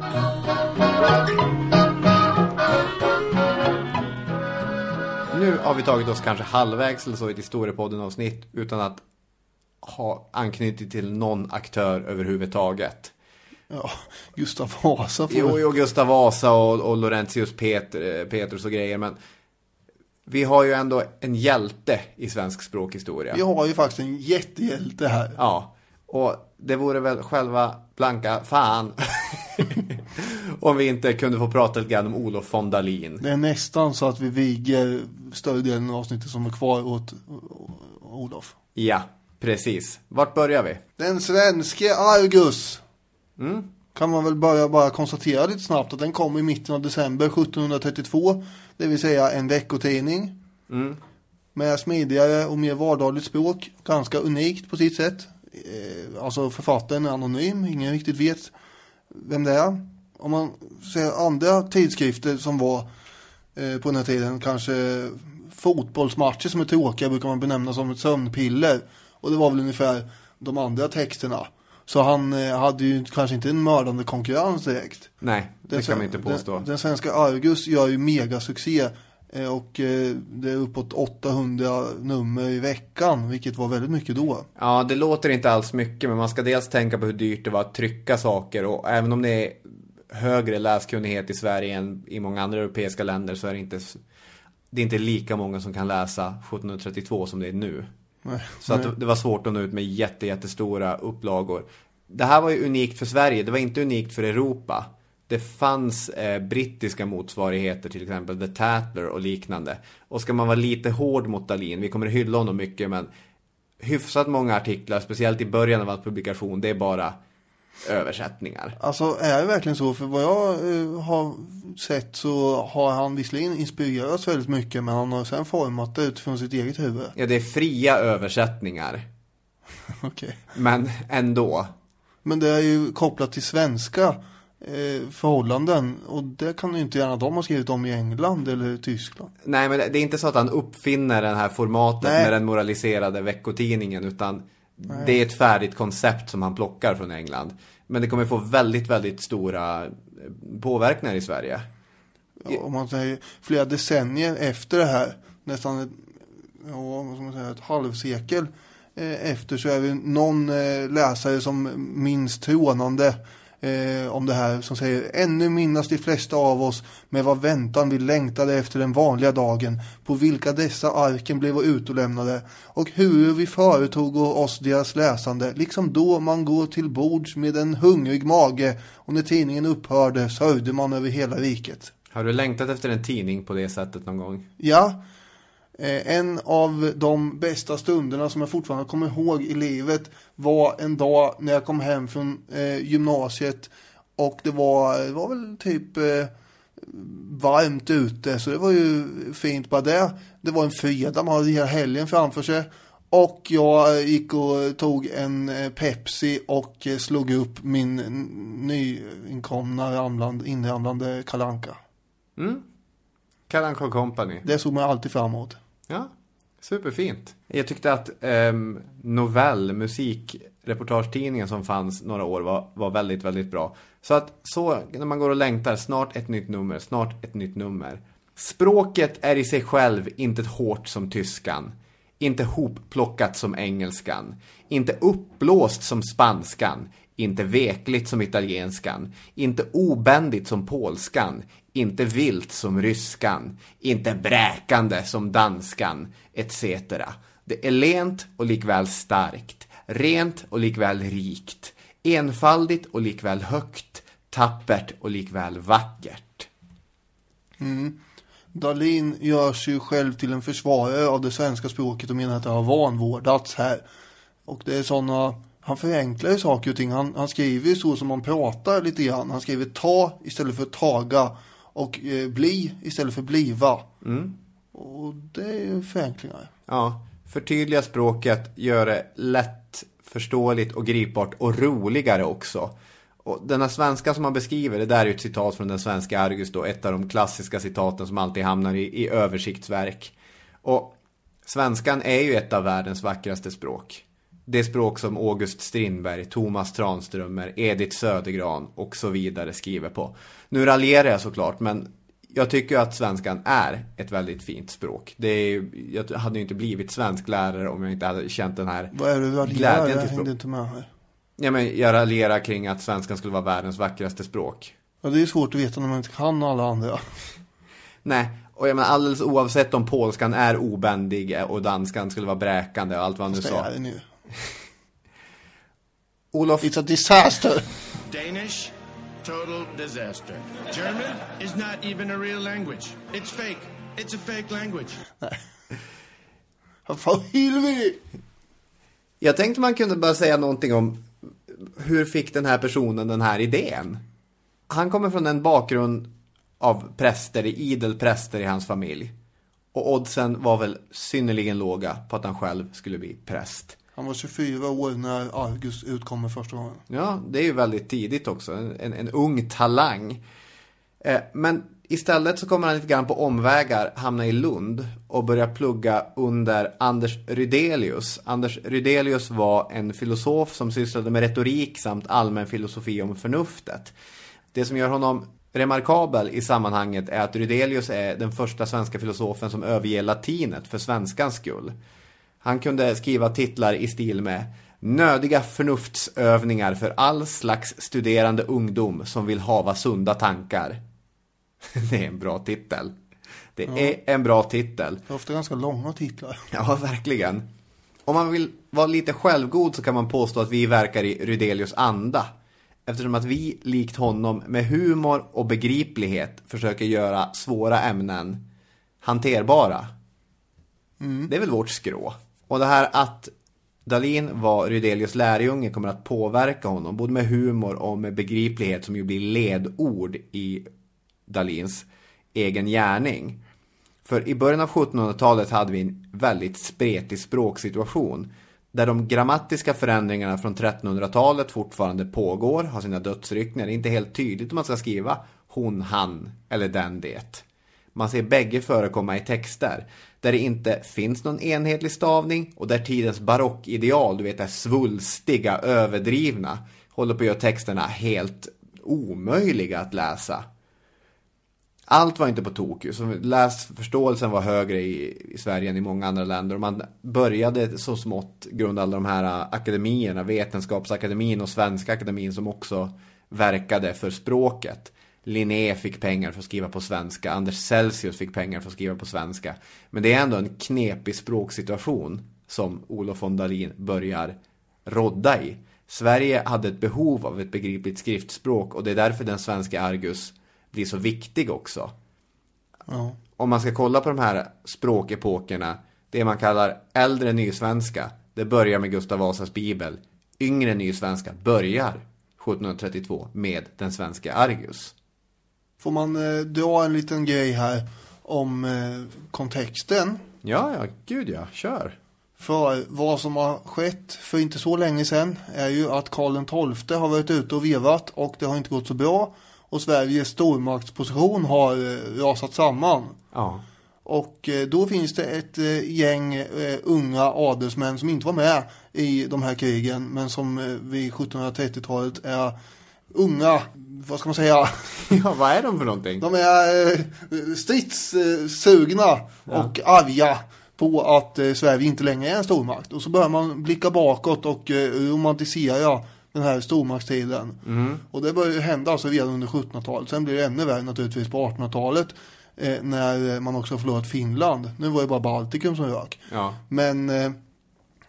Nu har vi tagit oss kanske halvvägs eller så i ett historiepodden avsnitt utan att ha anknutit till någon aktör överhuvudtaget. Ja, Gustav Vasa får Jo, jo, Gustav Vasa och, och Laurentius Peter, Petrus och grejer, men vi har ju ändå en hjälte i svensk språkhistoria. Vi har ju faktiskt en jättehjälte här. Ja, och det vore väl själva blanka fan om vi inte kunde få prata lite grann om Olof von Dalin. Det är nästan så att vi viger större delen av avsnittet som är kvar åt Olof. Ja, precis. Vart börjar vi? Den svenske Argus. Mm. Kan man väl börja bara konstatera lite snabbt att den kom i mitten av december 1732. Det vill säga en veckotidning. Mm. Med smidigare och mer vardagligt språk. Ganska unikt på sitt sätt. Eh, alltså författaren är anonym. Ingen riktigt vet vem det är. Om man ser andra tidskrifter som var eh, på den här tiden. Kanske fotbollsmatcher som är tråkiga brukar man benämna som ett sömnpiller. Och det var väl ungefär de andra texterna. Så han eh, hade ju kanske inte en mördande konkurrens direkt. Nej, det Den kan man inte påstå. Den, den svenska Argus gör ju megasuccé. Eh, Och eh, det är uppåt 800 nummer i veckan. Vilket var väldigt mycket då. Ja, det låter inte alls mycket, men man ska dels tänka på hur dyrt det var att trycka saker och även om det är högre läskunnighet i Sverige än i många andra europeiska länder så är det inte det är inte lika många som kan läsa 1732 som det är nu. Nej, Så att det- det var svårt att nå ut med jätte, jättestora upplagor. Det här var ju unikt för Sverige, det var inte unikt för Europa. Det fanns eh, brittiska motsvarigheter, till exempel The Tatler och liknande. Och ska man vara lite hård mot Dalin, vi kommer att hylla honom mycket, men hyfsat många artiklar, speciellt i början av hans publikation, det är bara översättningar. Alltså är det verkligen så? För vad jag eh, har sett så har han visserligen inspirerats väldigt mycket. Men han har sen format det utifrån sitt eget huvud. Ja, det är fria översättningar, Okej. men ändå. Men det är ju kopplat till svenska förhållanden. Och det kan ju inte gärna de ha skrivit om i England eller Tyskland. Nej, men det är inte så att han uppfinner den här formatet Nej. med den moraliserade veckotidningen, utan det är ett färdigt koncept som han plockar från England. Men det kommer få väldigt, väldigt stora eh, påverkningar i Sverige. Ja, om man säger flera decennier efter det här. Nästan ett, ja, man säga, ett halvsekel eh, efter så är det någon eh, läsare som minns trånande eh, om det här som säger ännu minnas de flesta av oss med vad väntan vi längtade efter den vanliga dagen på vilka dessa arken blev utelämnade och hur vi företog oss deras läsande liksom då man går till bords med en hungrig mage och när tidningen upphörde sörjde man över hela riket. Har du längtat efter en tidning på det sättet någon gång? Ja, Eh, en av de bästa stunderna som jag fortfarande kommer ihåg i livet var en dag när jag kom hem från eh, gymnasiet och det var, det var väl typ eh, varmt ute så det var ju fint bara det. Det var en fredag, man hade hela helgen framför sig. Och jag gick och tog en Pepsi och slog upp min nyinkomna ramland, inramlande kalanka. Mm. Kalanka Company. Det såg man alltid fram emot. Ja, superfint. Jag tyckte att ehm, um, Novell, musikreportagetidningen som fanns några år var, var väldigt, väldigt bra. Så att så, när man går och längtar, snart ett nytt nummer, snart ett nytt nummer. Språket är i sig själv inte hårt som tyskan. Inte hopplockat som engelskan. Inte uppblåst som spanskan. Inte vekligt som italienskan. Inte obändigt som polskan. Inte vilt som ryskan. Inte bräkande som danskan. Etc. Det är lent och likväl starkt. Rent och likväl rikt. Enfaldigt och likväl högt. Tappert och likväl vackert. Mm. Dalin gör sig själv till en försvarare av det svenska språket och menar att det har vanvårdats här. Och det är sådana, han förenklar ju saker och ting. Han, han skriver ju så som man pratar lite grann. Han skriver ta istället för taga och eh, bli istället för bliva. Mm. Och det är ju förenklingar. Ja, förtydliga språket, gör det lätt förståeligt och gripbart och roligare också. Och denna svenska som man beskriver, det där är ju ett citat från den svenska Argus då, ett av de klassiska citaten som alltid hamnar i, i översiktsverk. Och svenskan är ju ett av världens vackraste språk. Det språk som August Strindberg, Thomas Tranströmer, Edith Södergran och så vidare skriver på. Nu raljerar jag såklart, men jag tycker att svenskan är ett väldigt fint språk. Det är, jag hade ju inte blivit svensk lärare om jag inte hade känt den här Vad är det du raljerar? Jag hängde inte med här. Ja, men jag raljerar kring att svenskan skulle vara världens vackraste språk. Ja, det är svårt att veta när man inte kan alla andra. Nej, och jag menar alldeles oavsett om polskan är obändig och danskan skulle vara bräkande och allt vad han nu Fast det sa. är det nu. Olof, It's a disaster. Danish, total disaster. German is not even a real language. It's fake. It's a fake language. Vad fan Hillevi? jag tänkte man kunde bara säga någonting om hur fick den här personen den här idén? Han kommer från en bakgrund av präster, idel präster i hans familj. Och oddsen var väl synnerligen låga på att han själv skulle bli präst. Han var 24 år när Argus utkommer första gången. Ja, det är ju väldigt tidigt också. En, en ung talang. Eh, men istället så kommer han lite grann på omvägar hamna i Lund och börja plugga under Anders Rydelius. Anders Rydelius var en filosof som sysslade med retorik samt allmän filosofi om förnuftet. Det som gör honom remarkabel i sammanhanget är att Rydelius är den första svenska filosofen som överger latinet för svenskans skull. Han kunde skriva titlar i stil med Nödiga förnuftsövningar för all slags studerande ungdom som vill hava sunda tankar. Det är en bra titel. Det är en bra titel. Det är ofta ganska långa titlar. Ja, verkligen. Om man vill vara lite självgod så kan man påstå att vi verkar i Rydelius anda. Eftersom att vi, likt honom, med humor och begriplighet försöker göra svåra ämnen hanterbara. Det är väl vårt skrå. Och det här att Dalin var Rydelius lärjunge kommer att påverka honom, både med humor och med begriplighet som ju blir ledord i Dalins egen gärning. För i början av 1700-talet hade vi en väldigt spretig språksituation. Där de grammatiska förändringarna från 1300-talet fortfarande pågår, har sina dödsryckningar. Det är inte helt tydligt om man ska skriva hon, han eller den, det. Man ser bägge förekomma i texter. Där det inte finns någon enhetlig stavning och där tidens barockideal, du vet det svulstiga, överdrivna, håller på att göra texterna helt omöjliga att läsa. Allt var inte på tok. Läsförståelsen var högre i, i Sverige än i många andra länder. Och man började så smått grunda alla de här äh, akademierna, Vetenskapsakademin och Svenska akademin som också verkade för språket. Linné fick pengar för att skriva på svenska, Anders Celsius fick pengar för att skriva på svenska. Men det är ändå en knepig språksituation som Olof von Dalin börjar rodda i. Sverige hade ett behov av ett begripligt skriftspråk och det är därför den svenska Argus blir så viktig också. Ja. om man ska kolla på de här språkepokerna, det man kallar äldre nysvenska, det börjar med Gustav Vasas bibel. Yngre nysvenska börjar 1732 med den svenska Argus. Får man eh, dra en liten grej här om eh, kontexten. Ja, ja, gud ja, kör. För vad som har skett för inte så länge sedan är ju att Karl XII har varit ute och vevat och det har inte gått så bra. Och Sveriges stormaktsposition har eh, rasat samman. Ja. Och eh, då finns det ett eh, gäng eh, unga adelsmän som inte var med i de här krigen men som vid 1730-talet är unga, vad ska man säga? ja, vad är de för någonting? De är eh, stridssugna och arga på att eh, Sverige inte längre är en stormakt. Och så börjar man blicka bakåt och eh, romantisera den här stormaktstiden. Och det börjar ju hända alltså redan under 1700-talet. Sen blir det ännu värre naturligtvis på 1800-talet. Eh, när man också förlorat Finland. Nu var det bara Baltikum som rök. Ja. Men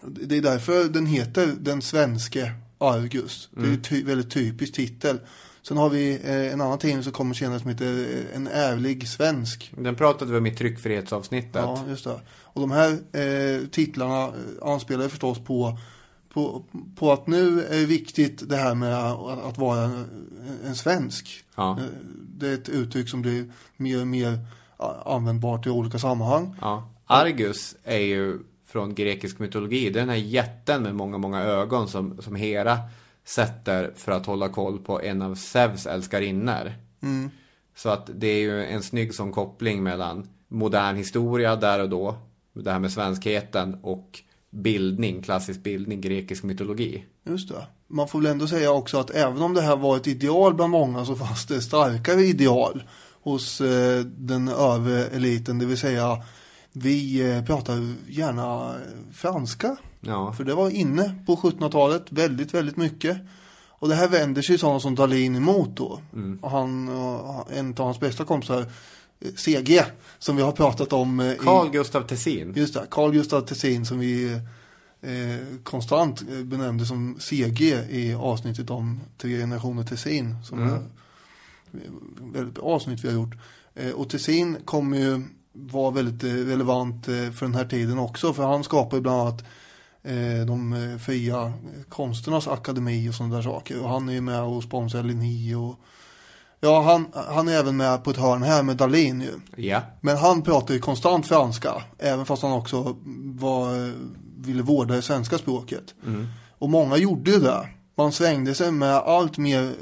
det är därför den heter Den svenske Argus. Det är Mm. ju ty- väldigt typisk titel. Sen har vi eh, en annan tidning som kommer senare som heter eh, En ärlig svensk. Den pratade vi om i tryckfrihetsavsnittet. Ja, just det. Och de här eh, titlarna eh, anspelar förstås på, på, på att nu är det viktigt det här med att, att vara en, en svensk. Ja. Det är ett uttryck som blir mer och mer användbart i olika sammanhang. Ja. Argus är ju från grekisk mytologi. Det är den här jätten med många, många ögon som, som Hera sätter för att hålla koll på en av Zeus älskarinnor. Så att det är ju en snygg sån koppling mellan modern historia där och då, det här med svenskheten och bildning, klassisk bildning, grekisk mytologi. Just det. Man får väl ändå säga också att även om det här var ett ideal bland många så fanns det starkare ideal hos eh, den övre eliten. Det vill säga vi eh, pratar gärna franska. Ja. För det var inne på 1700-talet väldigt, väldigt mycket. Och det här vänder sig sådana som Dalin emot då. Och han, och en av hans bästa kompisar, eh, CG, som vi har pratat om. eh, i- Carl Gustav Tessin. Just det, Carl Gustaf Tessin som vi eh, konstant eh, benämnde som CG i avsnittet om tre generationer Tessin. Som är ett väldigt bra avsnitt vi har gjort. Eh, och Tessin kommer ju vara väldigt relevant för den här tiden också. För han skapar ju bland annat de eh, fria eh, konsternas akademi och sådana där saker. Och han är ju med och sponsrar Linné och Ja, han, han är även med på ett hörn här med Dalin ju. Ja. Men han pratar ju konstant franska, även fast han också var, ville vårda det svenska språket. Och många gjorde ju det. Man svängde sig med allt mer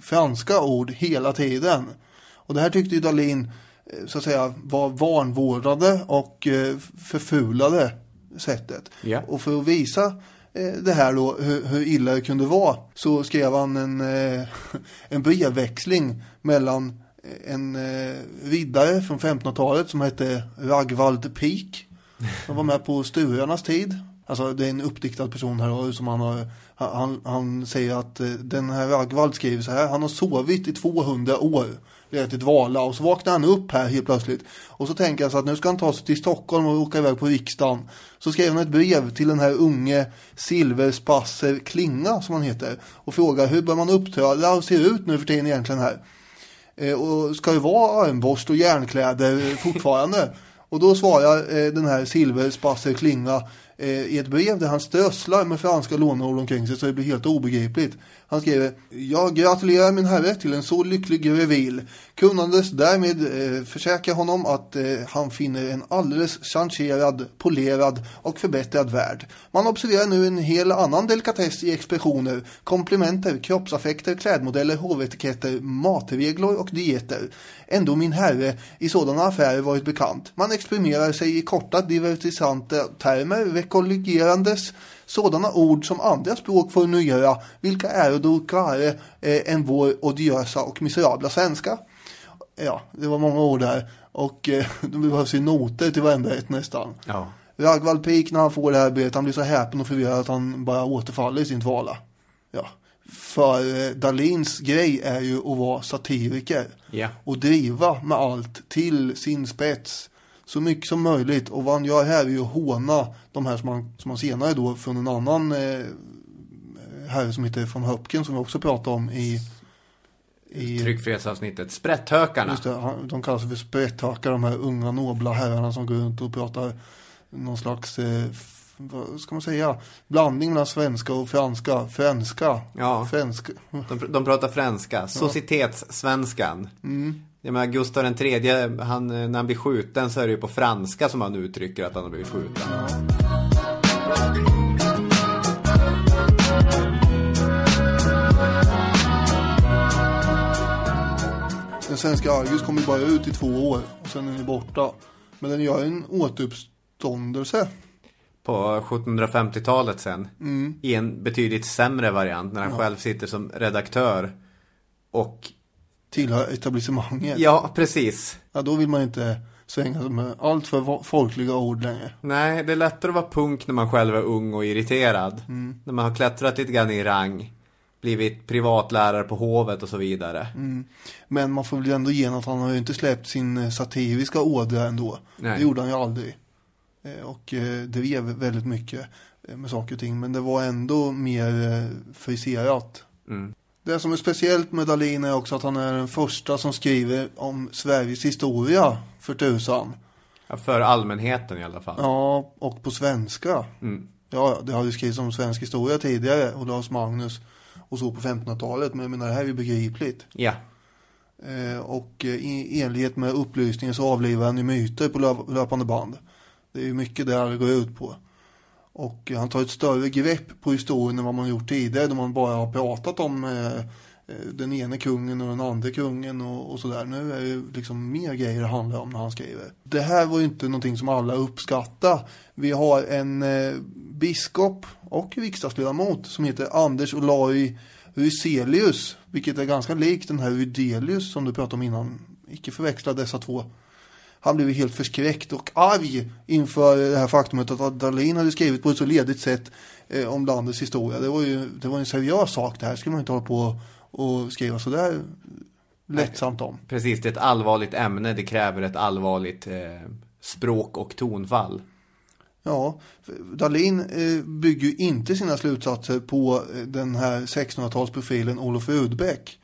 franska ord hela tiden. Och det här tyckte ju Dalin, eh, så att säga, var vanvårdade och eh, förfulade sättet. Ja. Och för att visa eh, det här då, hur, hur illa det kunde vara, så skrev han en, eh, en brevväxling mellan en eh, riddare från 1500-talet som hette Ragvald Pik. Han var med på Sturarnas tid. Alltså det är en uppdiktad person här som han har, han, han säger att den här Ragvald skriver så här, han har sovit i 200 år legat i dvala och så vaknar han upp här helt plötsligt. Och så tänker han så att nu ska han ta sig till Stockholm och åka iväg på riksdagen. Så skrev han ett brev till den här unge Silverspasser Klinga som han heter och frågar hur bör man uppträda? Och se ut nu för tiden egentligen här? Eh, och ska det vara armborst och järnkläder fortfarande? och då svarar eh, den här Silverspasser Klinga eh, i ett brev där han strösslar med franska låneord omkring sig så det blir helt obegripligt. Han skriver Jag gratulerar min herre till en så lycklig reveal. Kunnandes därmed eh, försäkra honom att eh, han finner en alldeles changerad, polerad och förbättrad värld. Man observerar nu en hel annan delikatess i expressioner, komplimenter, kroppsaffekter, klädmodeller, hovetiketter, matregler och dieter. Ändå min herre i sådana affärer varit bekant. Man exprimerar sig i korta divertisanta termer, rekollegerandes sådana ord som andra språk nöja, vilka är då klarare eh, än vår odiösa och miserabla svenska. Ja, det var många ord där. Och eh, det behövs ju noter till varenda ett nästan. Ja. Ragvald Pik när han får det här brevet, han blir så häpen och förvirrad att han bara återfaller i sin dvala. Ja. För eh, Dalins grej är ju att vara satiriker. Ja. Och driva med allt till sin spets. Så mycket som möjligt. Och vad han gör här är ju att håna de här som han, som han senare då från en annan eh, herre som heter von Höpken som vi också pratade om i i Tryckfrihetsavsnittet. Sprätthökarna. Just det, de kallas för sprätthakar, de här unga nobla herrarna som går runt och pratar någon slags, eh, vad ska man säga, blandning mellan svenska och franska. Franska. Ja. Franska. De, de pratar franska. Societetssvenskan. Mm. Jag menar, Gustav den tredje, han, när han blir skjuten så är det ju på franska som han uttrycker att han har blivit skjuten. Den svenska Argus kommer bara ut i två år och sen är den borta. Men den gör en återuppståndelse. På 1750-talet sen. Mm. I en betydligt sämre variant när han själv sitter som redaktör. Och Tillhör etablissemanget. ja, precis. Ja, då vill man inte svänga sig med allt för vo- folkliga ord längre. Nej, det är lättare att vara punk när man själv är ung och irriterad. Mm. När man har klättrat lite grann i rang. Blivit privatlärare på hovet och så vidare. Mm. Men man får väl ändå ge att han har ju inte släppt sin eh, satiriska ådra ändå. Nej. Det gjorde han ju aldrig. Eh, Och eh, drev väldigt mycket med saker och ting. Men det var ändå mer friserat. Mm. Det som är speciellt med Dahlin är också att han är den första som skriver om Sveriges historia för tusan. Ja, för allmänheten i alla fall. Ja, och på svenska. Mm. Ja, det har ju skrivits om svensk historia tidigare, Olaus Magnus och så på 1500-talet. Men jag menar, det här är ju begripligt. Ja. Eh, och eh, i enlighet med upplysningen så avlivar han ju myter på löp- löpande band. Det är ju mycket det här går ut på. Och han tar ett större grepp på historien än vad man gjort tidigare då man bara har pratat om eh, eh den ene kungen och den andra kungen och, och sådär. Nu är det ju liksom mer grejer det handlar om när han skriver. Det här var ju inte någonting som alla uppskattar. Vi har en eh, biskop och riksdagsledamot som heter Anders Olai Ryselius, vilket är ganska likt den här Rydelius som du pratade om innan. Icke förväxla dessa två. Han blev helt förskräckt och arg inför det här faktumet att Dahlin hade skrivit på ett så ledigt sätt eh, om landets historia. Det var ju det var en seriös sak det här. skulle man inte hålla på och skriva sådär lättsamt om. Precis, det är ett allvarligt ämne. Det kräver ett allvarligt eh, språk och tonfall. Ja, Dahlin eh, bygger ju inte sina slutsatser på eh, den här 1600-talsprofilen Olof Rudbeck.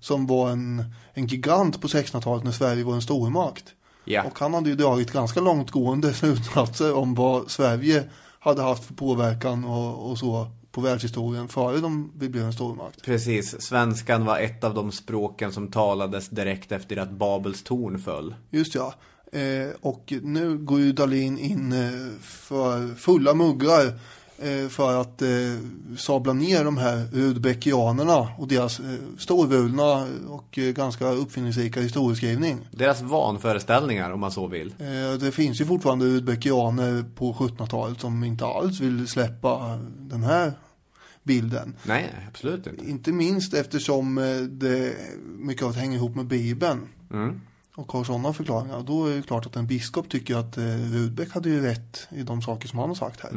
Som var en, en gigant på 1600-talet när Sverige var en stormakt. Ja. Och han hade ju dragit ganska långtgående slutsatser om vad Sverige hade haft för påverkan och, och så på världshistorien före de, vi blev en stormakt. Precis, svenskan var ett av de språken som talades direkt efter att Babels torn föll. Just ja. Eh, och nu går ju Dahlin in eh, för fulla muggar för att eh, sabla ner de här rudbeckianerna och deras eh, storvulna och eh, ganska uppfinningsrika historieskrivning. Deras vanföreställningar om man så vill. Eh, det finns ju fortfarande rudbeckianer på 1700-talet som inte alls vill släppa den här bilden. Nej, absolut inte. Inte minst eftersom eh, det mycket av det hänger ihop med Bibeln. Mm. Och har sådana förklaringar. Då är det klart att en biskop tycker att eh, Rudbeck hade ju rätt i de saker som han har sagt här.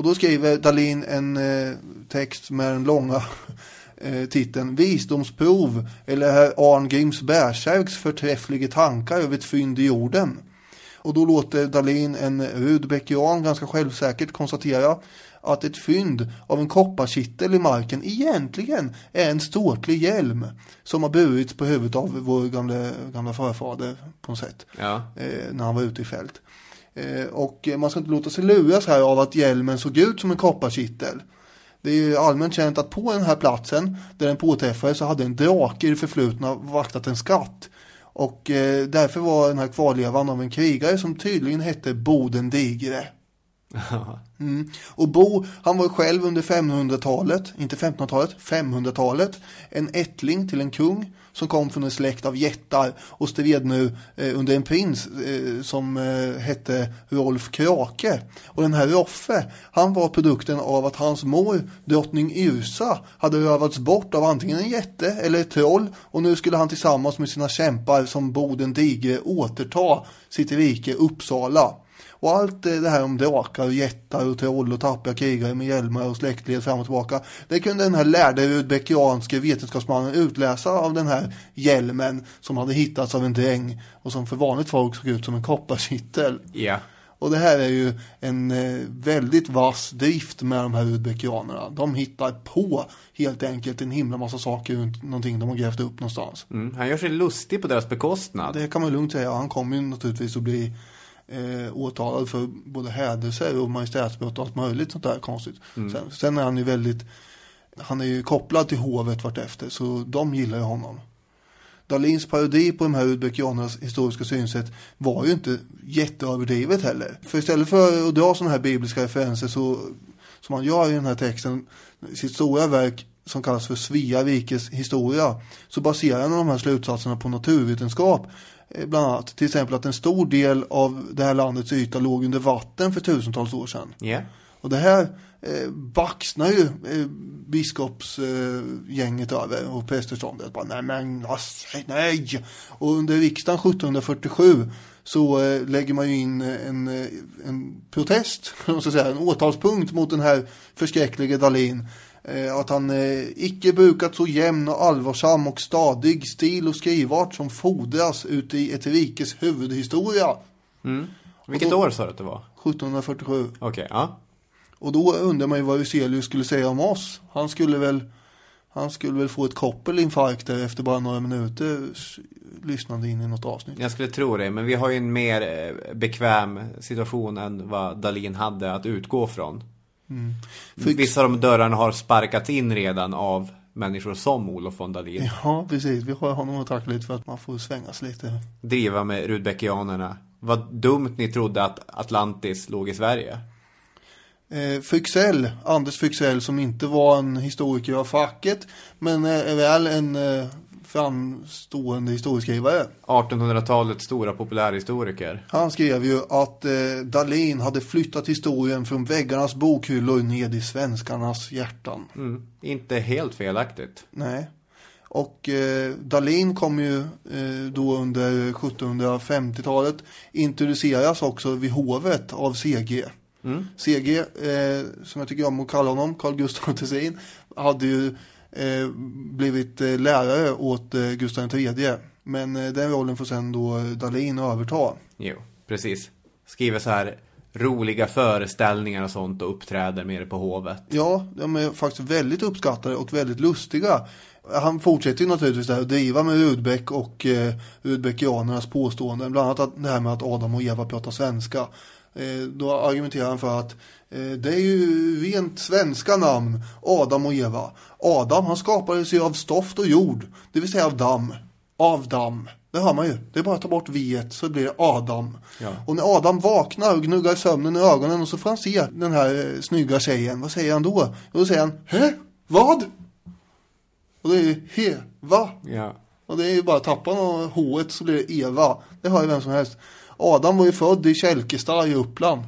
Och då skriver Dalin en eh, text med den långa eh, titeln Visdomsprov eller herr Arngrims Bärsärks förträffliga tankar över ett fynd i jorden. Och då låter Dalin en Rudbeckian ganska självsäkert konstatera att ett fynd av en kopparkittel i marken egentligen är en ståtlig hjälm som har burits på huvudet av vår gamla, gamla förfader på något sätt Ja. eh, när han var ute i fält. Eh, och man ska inte låta sig luras här av att hjälmen såg ut som en kopparkittel. Det är ju allmänt känt att på den här platsen där den påträffades så hade en drake i det förflutna vaktat en skatt. Och eh, därför var den här kvarlevan av en krigare som tydligen hette Boden Digre. Mm. Och Bo, han var själv under 500-talet, inte 1500-talet, 500-talet, en ättling till en kung som kom från en släkt av jättar och stred nu eh, under en prins eh, som eh, hette Rolf Krake. Och den här Roffe, han var produkten av att hans mor, drottning Yrsa, hade rövats bort av antingen en jätte eller ett troll och nu skulle han tillsammans med sina kämpar som Boden Digre återta sitt rike Uppsala. Och allt det här om drakar och jättar och troll och tappiga krigare med hjälmar och släktled fram och tillbaka. Det kunde den här lärde rudbeckianske vetenskapsmannen utläsa av den här hjälmen som hade hittats av en dräng och som för vanligt folk såg ut som en kopparkittel. Ja. Och det här är ju en eh, väldigt vass drift med de här udbeckianerna. De hittar på helt enkelt en himla massa saker runt någonting de har grävt upp någonstans. Mm, han gör sig lustig på deras bekostnad. Det kan man lugnt säga. Han kommer ju naturligtvis att bli eh, åtalad för både hädelser och majestätsbrott och allt möjligt sånt där konstigt. Sen, sen är han ju väldigt, han är ju kopplad till hovet vartefter så de gillar ju honom. Dalins parodi på de här udbeckianernas historiska synsätt var ju inte jätteöverdrivet heller. För istället för att dra sådana här bibliska referenser så, som han gör i den här texten, sitt stora verk som kallas för Svea rikes historia, så baserar han de här slutsatserna på naturvetenskap. Eh, Bland annat till exempel att en stor del av det här landets yta låg under vatten för tusentals år sedan. Ja. Och det här eh, baxnar ju eh, biskopsgänget eh, över och prästeståndet. Bara, nej men nej. Och under riksdagen 1747 så eh, lägger man ju in en, eh, en protest, ska säga, en åtalspunkt mot den här förskräcklige Dalin. Eh, att han eh, icke brukat så jämn och allvarsam och stadig stil och skrivart som fordras ute i ett rikes huvudhistoria. Vilket då- år sa du att det var? 1747. Okej, ja. Och då undrar man ju vad Ruselius skulle säga om oss. Han skulle väl, han skulle väl få ett koppelinfarkt där efter bara några minuters lyssnande in i något avsnitt. Jag skulle tro det, men vi har ju en mer eh, bekväm situation än vad Dalin hade att utgå från. För- Vissa av de dörrarna har sparkats in redan av människor som Olof von Dalin. Ja, precis. Vi har honom att tacka lite för att man får svängas lite. Driva med Rudbeckianerna. Vad dumt ni trodde att Atlantis låg i Sverige. Eh, Fryxell, Anders Fryxell som inte var en historiker av facket men eh, är väl en eh, framstående historieskrivare. 1800-talets stora populärhistoriker. Han skrev ju att eh, Dalin hade flyttat historien från väggarnas bokhyllor ned i svenskarnas hjärtan. Mm. Inte helt felaktigt. Nej. Och eh, Dalin kom ju eh, då under 1750-talet introduceras också vid hovet av CG. CG, eh, som jag tycker om att kalla honom, Carl Gustaf Tessin, hade ju blivit eh, lärare åt eh, Gustav III. Men eh, den rollen får sen då eh, Dalin överta. Jo, precis. Skriver så här roliga föreställningar och sånt och uppträder med det på hovet. Ja, de är faktiskt väldigt uppskattade och väldigt lustiga. Han fortsätter ju naturligtvis att driva med Rudbeck och eh, Rudbeckianernas påståenden. Bland annat att, det här med att Adam och Eva pratar svenska. Eh, då argumenterar han för att eh, det är ju rent svenska namn, Adam och Eva. Adam han skapades ju av stoft och jord, det vill säga av damm. Av damm. Det hör man ju. Det är bara att ta bort viet så blir det Adam. Och när Adam vaknar och gnuggar sömnen i ögonen och så får han se den här eh, snygga tjejen. Vad säger han då? Och då säger han, Hä? Vad? Och det är ju he, va? Ja. Och det är ju bara att tappa något h så blir det Eva. Det har ju vem som helst. Adam var ju född i Kälkestad i Uppland.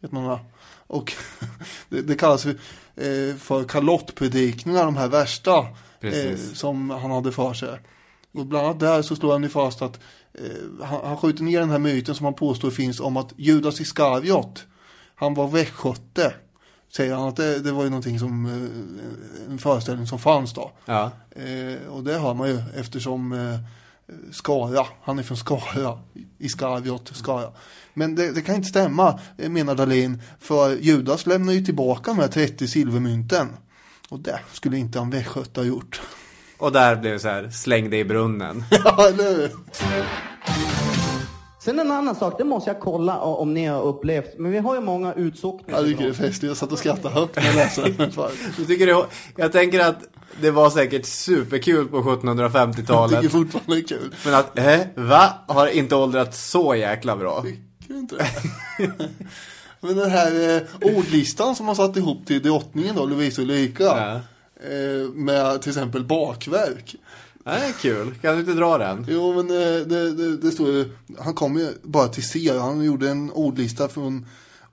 Vet man va? Och det, det kallas ju eh, för kalottpredikningar, de här värsta. Eh, som han hade för sig. Och bland annat där så slår han ju fast att eh, han, han skjuter ner den här myten som han påstår finns om att Judas Iskariot, han var västgöte. Säger han att det, det var ju någonting som, eh, en föreställning som fanns då. Ja. Eh, och det hör man ju eftersom eh, Skara, han är från Skara, Iskariot, Skara. Men det, det kan inte stämma, menar Dahlin, för Judas lämnar ju tillbaka de här 30 silvermynten. Och det skulle inte en västgöte ha gjort. Och där blev det så här, släng dig i brunnen. ja, eller hur? Sen en annan sak, det måste jag kolla om ni har upplevt. Men vi har ju många utsockningar. Jag tycker det är festligt, jag satt och skrattade högt när jag läste den. Du tycker det, jag tänker att det var säkert superkul på Jag 1750-talet. tycker fortfarande det är kul. Men att, eh, va? Har inte åldrats så jäkla bra? Tycker du inte det? Men den här eh, ordlistan som man satt ihop till drottningen då, Lovisa Ulrika. Ja. Eh, med till exempel bakverk. Det är kul. Kan du inte dra den? Jo men eh, det, det, det står ju, han kom ju bara till C, han gjorde en ordlista från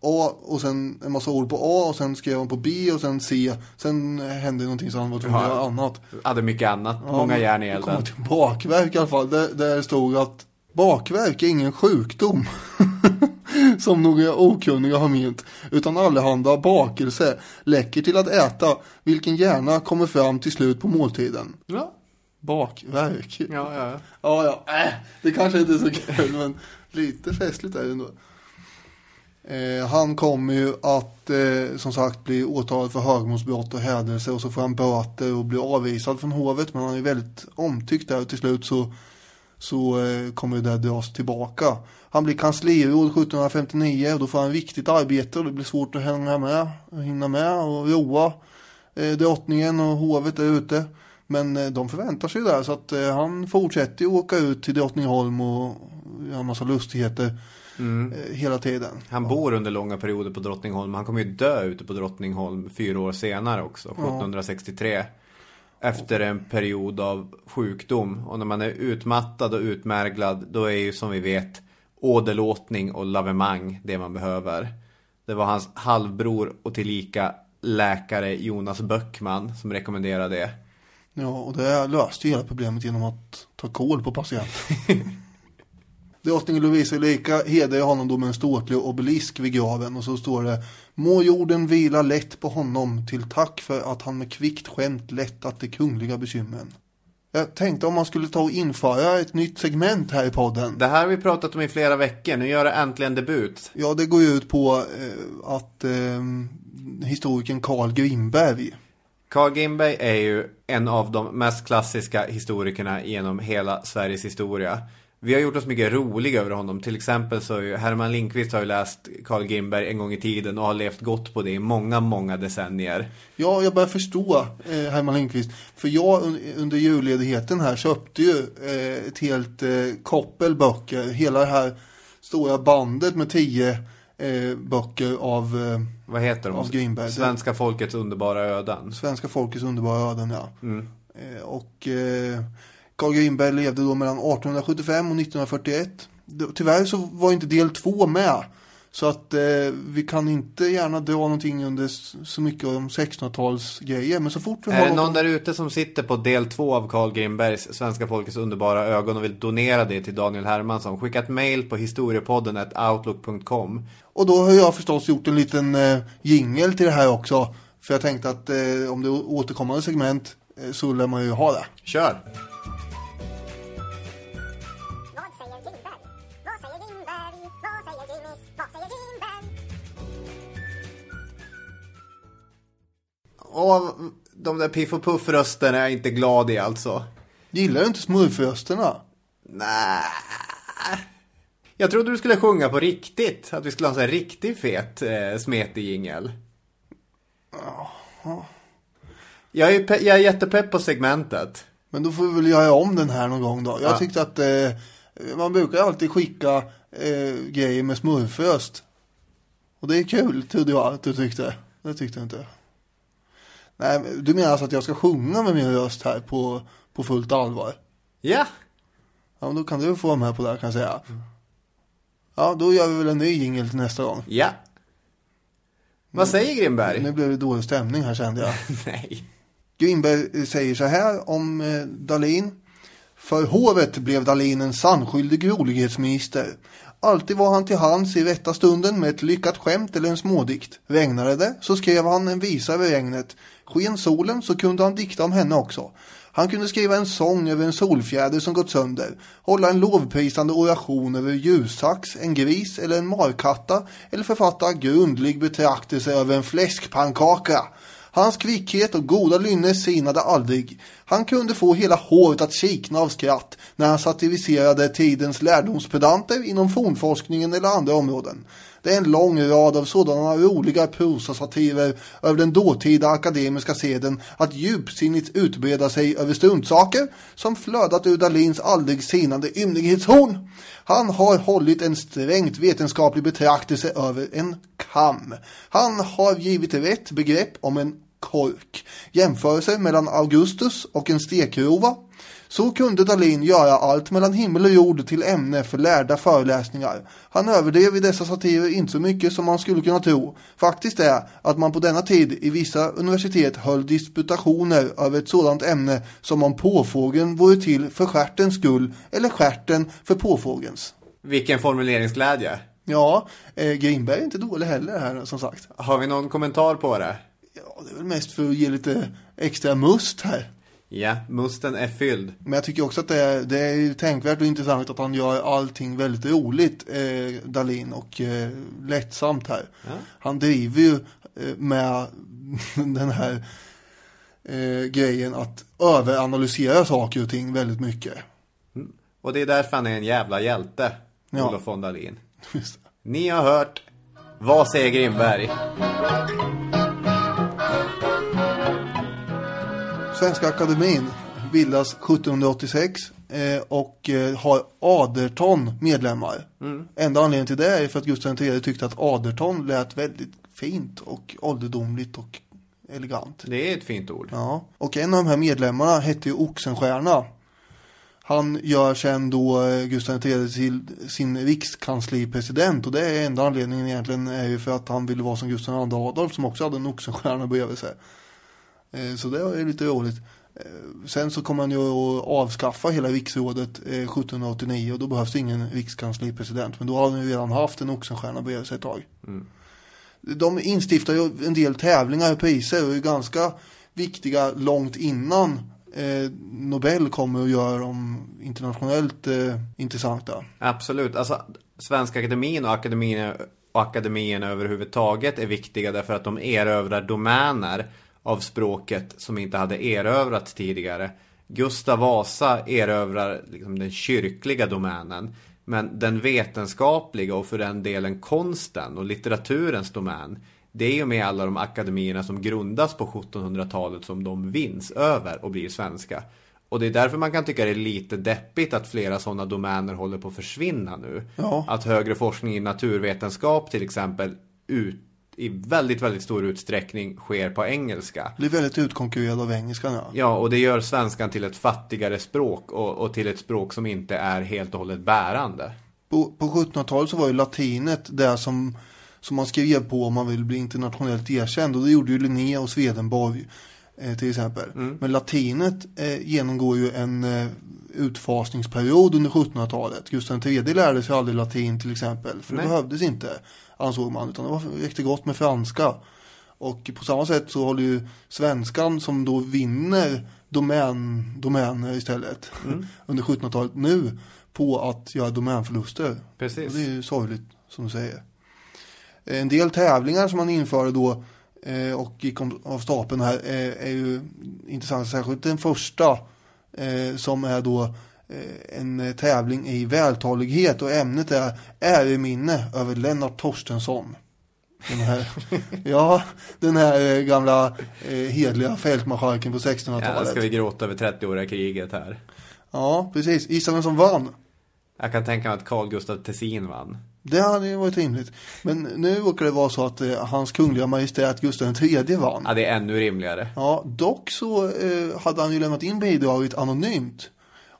A och sen en massa ord på A och sen skrev han på B och sen C. Sen hände någonting så han var tvungen att göra annat. Hade mycket annat. Ja, Många järn i det elden. till bakverk i alla fall. Där, där stod att bakverk är ingen sjukdom. som några okunniga har ment. Utan allehanda bakelse läcker till att äta. Vilken gärna kommer fram till slut på måltiden. Ja. Bakverk. Ja, ja. Ja, ja. Äh, det kanske inte är så kul men lite festligt är det ändå. Eh, han kommer ju att eh, som sagt bli åtalad för högmålsbrott och hädelse och så får han böter och blir avvisad från hovet men han är väldigt omtyckt där och till slut så, så eh, kommer det där dras tillbaka. Han blir kansliråd 1759 och då får han viktigt arbete och det blir svårt att hänga med, hinna med och roa eh, drottningen och hovet där ute. Men eh, de förväntar sig där så att eh, han fortsätter ju åka ut till Drottningholm och göra en massa lustigheter Mm. eh, hela tiden. Han bor under långa perioder på Drottningholm. Han kommer ju dö ute på Drottningholm fyra år senare också, 1763. Efter en period av sjukdom. Och när man är utmattad och utmärglad, då är ju som vi vet åderlåtning och lavemang det man behöver. Det var hans halvbror och tillika läkare Jonas Böckman som rekommenderade det. Ja, och det löste ju hela problemet genom att ta kål på patienten. Drottning Lovisa Ulrika hedrar honom då med en ståtlig obelisk vid graven och så står det Må jorden vila lätt på honom till tack för att han med kvickt skämt lättat de kungliga bekymren. Jag tänkte om man skulle ta och införa ett nytt segment här i podden. Det här har vi pratat om i flera veckor. Nu gör det äntligen debut. Ja, det går ju ut på eh, att eh, historikern Carl Grimberg Carl Gimberg är ju en av de mest klassiska historikerna genom hela Sveriges historia. Vi har gjort oss mycket roliga över honom. Till exempel så har ju Herman Lindqvist har ju läst Carl Gimberg en gång i tiden och har levt gott på det i många, många decennier. Ja, jag börjar förstå eh, Herman Lindqvist. För jag un under julledigheten här köpte ju eh, ett helt eh, koppel böcker. Hela det här stora bandet med tio eh, böcker av, eh, Vad heter de? av Grimberg. Svenska folkets underbara öden. Svenska folkets underbara öden, ja. Mm. Eh, och Carl Grimberg levde då mellan 1875 och 1941. Det- Tyvärr så var inte del två med. Så att eh, vi kan inte gärna dra någonting under så mycket om 1600-talsgrejer. Men så fort vi har Är det någon där ute som sitter på del två av Carl Grimbergs Svenska folkets underbara ögon och vill donera det till Daniel Hermansson? Skicka ett mail på historiepodden outlook.com. Och då har jag förstås gjort en liten eh, jingel till det här också. För jag tänkte att eh, om det är återkommande segment eh, så lär man ju ha det. Kör! Och de där Piff och Puff-rösterna är jag inte glad i alltså. Gillar du inte smurfrösterna? Nej. Jag trodde du skulle sjunga på riktigt. Att vi skulle ha en sån här riktigt fet eh, smetig jingel. Jag är, jag är jättepepp på segmentet. Men då får vi väl göra om den här någon gång då. Jag Ja. tyckte att eh, man brukar alltid skicka eh, grejer med smurfröst. Och det är kul, trodde jag att du tyckte. Det tyckte jag inte. Nej, du menar alltså att jag ska sjunga med min röst här på, på fullt allvar? Ja. Ja, men då kan du få vara med på det här kan jag säga. Ja, då gör vi väl en ny jingel till nästa gång. Ja. Vad säger Grimberg? Nu blev det dålig stämning här kände jag. Nej. Grimberg säger så här om eh, Dalin. För hovet blev Dalin en sannskyldig rolighetsminister. Alltid var han till hands i rätta stunden med ett lyckat skämt eller en smådikt. Regnade det så skrev han en visa över regnet. Sken solen så kunde han dikta om henne också. Han kunde skriva en sång över en solfjäder som gått sönder, hålla en lovprisande oration över ljussax, en gris eller en markatta eller författa grundlig betraktelse över en fläskpannkaka. Hans kvickhet och goda lynne sinade aldrig. Han kunde få hela håret att kikna av skratt när han satiriserade tidens lärdomspedanter inom fornforskningen eller andra områden. Det är en lång rad av sådana roliga prosasatirer över den dåtida akademiska seden att djupsinnigt utbreda sig över struntsaker som flödat ur Dalins aldrig sinande ymnighetshorn. Han har hållit en strängt vetenskaplig betraktelse över en kam. Han har givit rätt begrepp om en kork. Jämförelser mellan Augustus och en stekrova. Så kunde Dalin göra allt mellan himmel och jord till ämne för lärda föreläsningar. Han överdrev i dessa satirer inte så mycket som man skulle kunna tro. Faktiskt är att man på denna tid i vissa universitet höll disputationer över ett sådant ämne som om påfågeln vore till för stjärtens skull eller stjärten för påfågelns. Vilken formuleringsglädje. Ja, eh, Grimberg är inte dålig heller här som sagt. Har vi någon kommentar på det? Ja, det är väl mest för att ge lite extra must här. Ja, musten är fylld. Men jag tycker också att det är, det är tänkvärt och intressant att han gör allting väldigt roligt, eh, Dalin, och eh, lättsamt här. Ja. Han driver ju eh, med den här eh, grejen att överanalysera saker och ting väldigt mycket. Och det är därför han är en jävla hjälte, Ja. Olof von Dalin. Ni har hört Vad säger Grimberg? Svenska Akademin bildas 1786 eh, och eh, har aderton medlemmar. Enda anledningen till det är för att Gustav III tyckte att aderton lät väldigt fint och ålderdomligt och elegant. Det är ett fint ord. Ja, och en av de här medlemmarna hette ju Oxenstierna. Han gör sen då eh, Gustav III till sin rikskanslipresident och det är enda anledningen egentligen är ju för att han ville vara som Gustav II Adolf som också hade en Oxenstierna bredvid sig. Eh, Så det ju lite roligt. Eh, Sen så kommer han ju att avskaffa hela riksrådet eh, 1789 och då behövs ingen rikskanslipresident. Men då har han ju redan haft en Oxenstierna bredvid sig ett tag. De instiftar ju en del tävlingar och priser och är ganska viktiga långt innan eh, Nobel kommer och gör dem internationellt eh, intressanta. Absolut. Alltså, Svenska Akademin och akademierna, och akademierna överhuvudtaget är viktiga därför att de erövrar domäner av språket som inte hade erövrat tidigare. Gustav Vasa erövrar liksom den kyrkliga domänen. Men den vetenskapliga och för den delen konsten och litteraturens domän. Det är ju med alla de akademierna som grundas på 1700-talet som de vinns över och blir svenska. Och det är därför man kan tycka det är lite deppigt att flera sådana domäner håller på att försvinna nu. Ja. Att högre forskning i naturvetenskap till exempel ut, i väldigt, väldigt stor utsträckning sker på engelska. Blir väldigt utkonkurrerad av engelskan ja. Ja, och det gör svenskan till ett fattigare språk och, och till ett språk som inte är helt och hållet bärande. På, på 1700-talet så var ju latinet det som, som man skrev på om man vill bli internationellt erkänd. Och det gjorde ju Linné och Swedenborg eh, till exempel. Men latinet eh, genomgår ju en eh, utfasningsperiod under 1700-talet. Gustav III lärde sig aldrig latin till exempel. För det Nej. behövdes inte, ansåg man. Utan det var, räckte gott med franska. Och på samma sätt så håller ju svenskan som då vinner domän, domäner istället under 1700-talet nu på att göra domänförluster. Precis. Och det är ju sorgligt som du säger. En del tävlingar som man införde då eh, och gick om, av stapeln här eh, är ju intressant. Särskilt den första eh, som är då en eh, tävling i vältalighet och ämnet är äreminne över Lennart Torstensson. Den här, ja, den här eh, gamla eh, hedliga fältmarskalken på Ja, 1600-talet. ska vi gråta över 30-åriga kriget här. Ja, precis. Gissa vem som vann? Jag kan tänka mig att Carl Gustaf Tessin vann. Det hade ju varit rimligt. Men nu råkar det vara så att eh, hans kungliga majestät Gustav III vann. Ja, det är ännu rimligare. Ja, dock så eh, hade han ju lämnat in bidraget anonymt.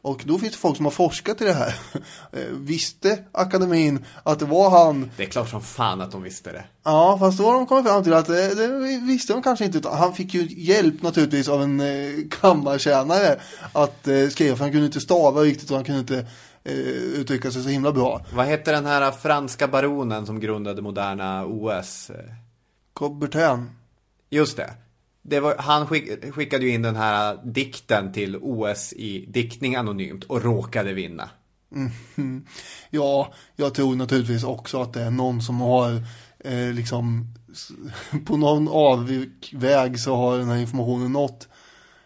Och då finns det folk som har forskat i det här. Eh, visste akademin att det var han? Det är klart som fan att de visste det. Ja, fast då har de kommit fram till att det, det visste de kanske inte. Han fick ju hjälp naturligtvis av en eh, kammartjänare att eh, skriva. För han kunde inte stava riktigt och han kunde inte eh, uttrycka sig så himla bra. Vad hette den här franska baronen som grundade moderna OS? Coubertin. Just det. Var, han skick, skickade ju in den här dikten till OS i diktning anonymt och råkade vinna. Mm. Ja, jag tror naturligtvis också att det är någon som har eh, liksom på någon avväg så har den här informationen nått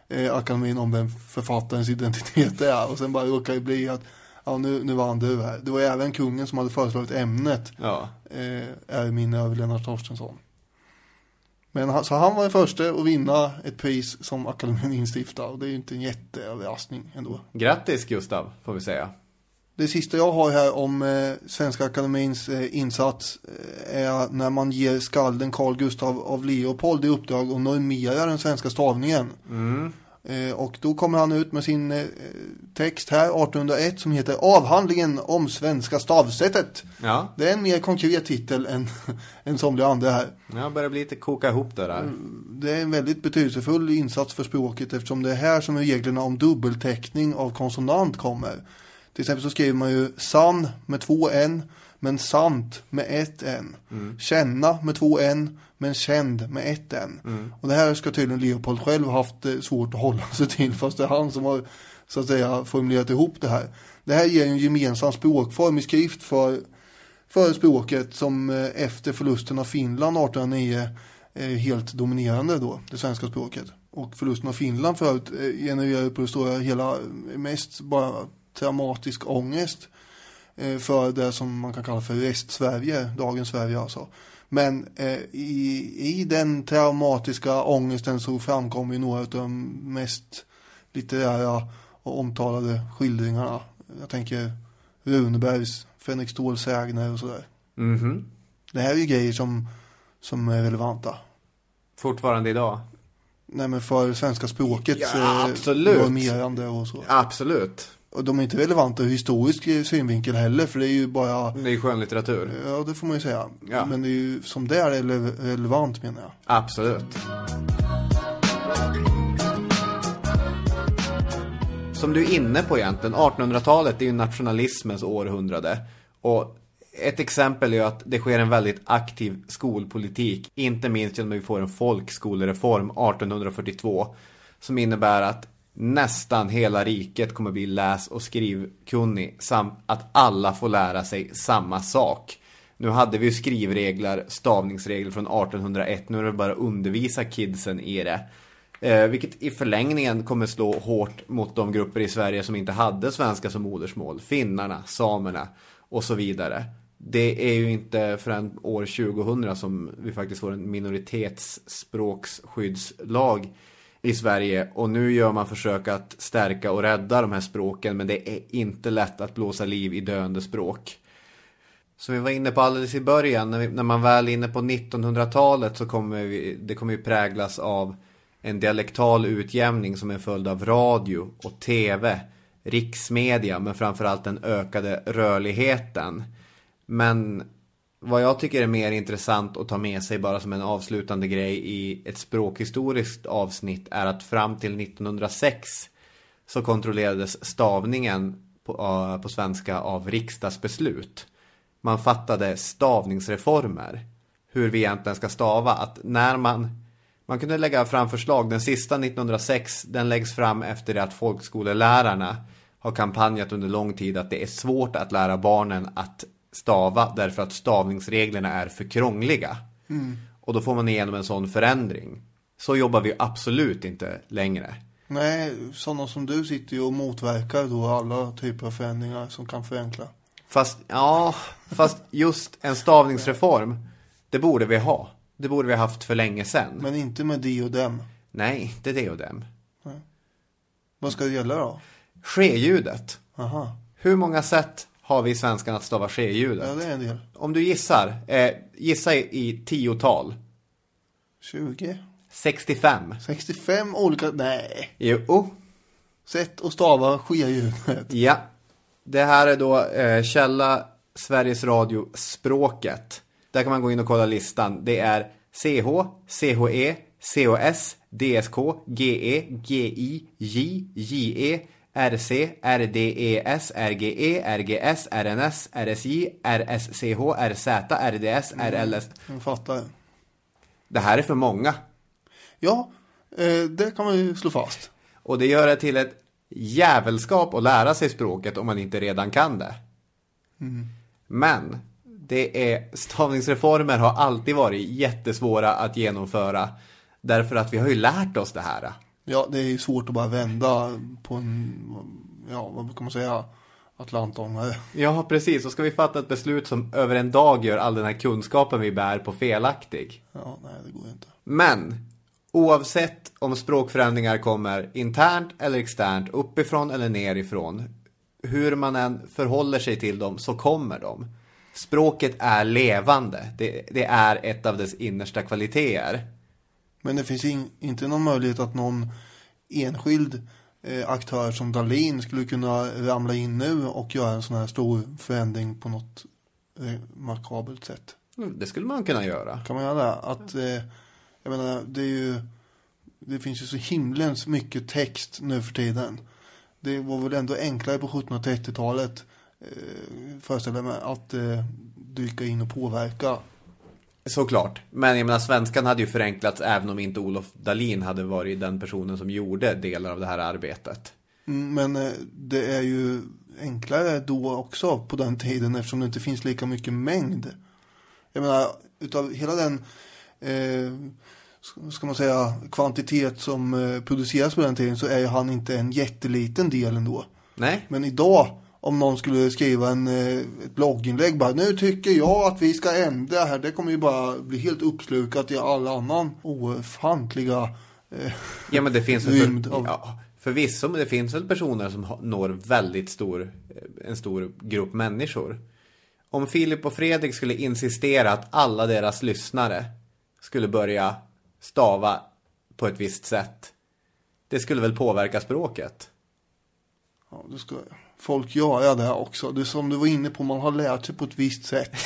eh, akademin om den författarens identitet är och sen bara råkar det bli att ja nu, nu vann du här. Det var även kungen som hade föreslagit ämnet Ja. eh, är minne över Lennart Torstensson. Men han, så han var den första att vinna ett pris som akademin instiftade och det är ju inte en jätteöverraskning ändå. Grattis Gustav, får vi säga. Det sista jag har här om eh, Svenska Akademins eh, insats eh, är när man ger skalden Carl Gustav av Leopold i uppdrag att normera den svenska stavningen. Eh, och då kommer han ut med sin eh, text här 1801 som heter Avhandlingen om svenska stavsättet. Ja, Det är en mer konkret titel än, än somliga andra här. jag börjar bli lite koka ihop det där. Det är en väldigt betydelsefull insats för språket eftersom det är här som reglerna om dubbelteckning av konsonant kommer. Till exempel så skriver man ju san med två n men sant med ett N. Mm. Känna med två N, men känd med ett N. Mm. Och det här ska tydligen Leopold själv haft eh, svårt att hålla sig till, fast det är han som har så att säga formulerat ihop det här. Det här ger en gemensam språkform i skrift för, för språket som eh, efter förlusten av Finland 1809 är helt dominerande då, det svenska språket. Och förlusten av Finland förut eh, genererar på det stora hela eh, mest bara traumatisk ångest eh, för det som man kan kalla för restsverige, dagens Sverige alltså. Men eh, i, i den traumatiska ångesten så framkommer ju några av de mest litterära och omtalade skildringarna. Jag tänker Runebergs Fänrik Ståls sägner och sådär. Mhm. Det här är ju grejer som, som är relevanta. Fortfarande idag? Nej men för svenska språkets Ja, eh, absolut. och så. Absolut. Och de är inte relevanta ur historisk synvinkel heller för det är ju bara Det är ju skönlitteratur. Ja det får man ju säga. Ja. Men det är ju som det är rele- relevant menar jag. Absolut. Som du är inne på egentligen, 1800-talet är ju nationalismens århundrade. Och ett exempel är att det sker en väldigt aktiv skolpolitik. Inte minst genom att vi får en folkskolereform 1842. Som innebär att nästan hela riket kommer bli läs och skrivkunnig. Samt att alla får lära sig samma sak. Nu hade vi ju skrivregler, stavningsregler från 1801. Nu är det bara att undervisa kidsen i det. Eh, vilket i förlängningen kommer slå hårt mot de grupper i Sverige som inte hade svenska som modersmål. Finnarna, samerna och så vidare. Det är ju inte förrän år 2000 som vi faktiskt får en minoritetsspråksskyddslag i Sverige. Och nu gör man försök att stärka och rädda de här språken. Men det är inte lätt att blåsa liv i döende språk. Som vi var inne på alldeles i början, när, vi, när man väl är inne på 1900-talet så kommer vi, det kommer ju präglas av en dialektal utjämning som en följd av radio och tv, riksmedia, men framförallt den ökade rörligheten. Men vad jag tycker är mer intressant att ta med sig bara som en avslutande grej i ett språkhistoriskt avsnitt är att fram till 1906 så kontrollerades stavningen på, eh, på svenska av riksdagsbeslut. Man fattade stavningsreformer. Hur vi egentligen ska stava. Att när man man kunde lägga fram förslag. Den sista 1906 den läggs fram efter det att folkskolelärarna har kampanjat under lång tid att det är svårt att lära barnen att stava därför att stavningsreglerna är för krångliga. Mm. Och då får man igenom en sån förändring. Så jobbar vi absolut inte längre. Nej, sådana som du sitter ju och motverkar då alla typer av förändringar som kan förenkla. Fast, ja, fast just en stavningsreform, det borde vi ha. Det borde vi ha haft för länge sedan. Men inte med de och dem. Nej, inte det och dem. Vad ska det gälla då? Ske-ljudet. Aha. Hur många sätt har vi i svenskan att stava ske-ljudet? Ja, det är en del. Om du gissar, eh, gissa i, i tiotal. 20? 65. 65 olika, nej. Jo. Sätt att stava ske-ljudet. Ja. Det här är då eh, källa Sveriges Radio Språket. Där kan man gå in och kolla listan. Det är CH, CHE, COS, DSK, GE, GI, J, JE, RC, RDES, RGE, RGS, RNS, RSJ, RSCH, RZ, RDS, RLS. Jag fattar. Det här är för många. Ja, eh, det kan man ju slå fast. Och det gör det till ett jävelskap att lära sig språket om man inte redan kan det. Mm. Men det är, stavningsreformer har alltid varit jättesvåra att genomföra. Därför att vi har ju lärt oss det här. Ja, det är ju svårt att bara vända på en, ja, vad brukar man säga, atlantångare. Ja, precis. Och ska vi fatta ett beslut som över en dag gör all den här kunskapen vi bär på felaktig. Ja, nej, det går inte. Men oavsett om språkförändringar kommer internt eller externt, uppifrån eller nerifrån, hur man än förhåller sig till dem så kommer de. Språket är levande. Det, det är ett av dess innersta kvaliteter. Men det finns in, inte någon möjlighet att någon enskild eh, aktör som Dalin skulle kunna ramla in nu och göra en sån här stor förändring på något eh, makabelt sätt. Mm, Det skulle man kunna göra. Kan man göra det? Att, eh, jag menar, det är ju, det finns ju så himlens mycket text nu för tiden. Det var väl ändå enklare på 1730-talet eh, föreställer jag mig, att eh, dyka in och påverka. Såklart. Men jag menar, svenskan hade ju förenklats även om inte Olof Dalin hade varit den personen som gjorde delar av det här arbetet. Mm, Men eh, det är ju enklare då också på den tiden eftersom det inte finns lika mycket mängd. Jag menar, utav hela den, eh, ska- man säga, kvantitet som eh, produceras på den tiden så är ju han inte en jätteliten del ändå. Nej. Men idag, om någon skulle skriva en, eh, ett blogginlägg bara, nu tycker jag att vi ska ändra här, det kommer ju bara bli helt uppslukat i all annan ofantliga eh, Ja men det finns rymd för, av ja, förvisso, men det finns väl personer som når väldigt stor, eh, en stor grupp människor. Om Filip och Fredrik skulle insistera att alla deras lyssnare skulle börja stava på ett visst sätt. Det skulle väl påverka språket? Ja, då ska folk göra det också. Det är som du var inne på, man har lärt sig på ett visst sätt.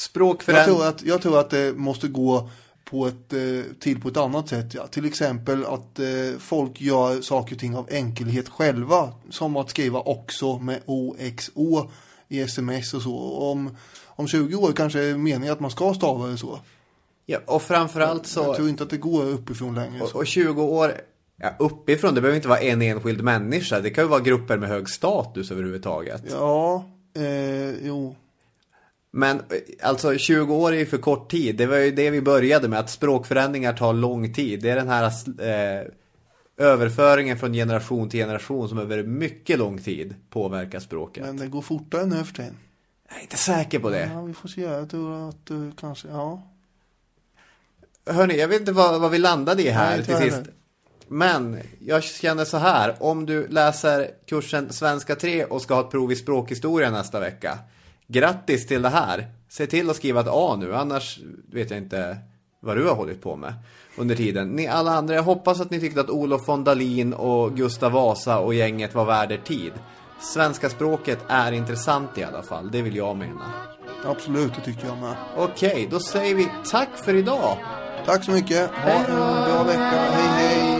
Jag Språkförändring. tror, att, jag tror att det måste gå på ett, eh, till på ett annat sätt. Ja. Till exempel att eh, folk gör saker och ting av enkelhet själva. Som att skriva också med OXO i sms och så. Om, om 20 år kanske är meningen att man ska stava det så. Ja, och framförallt så... Jag tror inte att det går uppifrån längre. Och, och 20 år, ja, uppifrån, det behöver inte vara en enskild människa. Det kan ju vara grupper med hög status överhuvudtaget. Ja, eh, jo. Men eh, alltså 20 år är ju för kort tid. Det var ju det vi började med, att språkförändringar tar lång tid. Det är den här eh, överföringen från generation till generation som över mycket lång tid påverkar språket. Men det går fortare nu för tiden. Jag är inte säker på det. Ja, vi får se. Jag tror att eh, kanske, ja. Hörni, jag vet inte vad, vad vi landade i här Nej, till sist. Men jag känner så här, om du läser kursen Svenska 3 och ska ha ett prov i språkhistoria nästa vecka. Grattis till det här. Se till att skriva ett A nu, annars vet jag inte vad du har hållit på med under tiden. Ni alla andra, jag hoppas att ni tyckte att Olof von Dalin och Gustav Vasa och gänget var värd er tid. Svenska språket är intressant i alla fall, det vill jag mena. Absolut, det tycker jag med. Okej, då säger vi tack för idag. Tack så mycket. Ha en bra vecka. Hej, hej.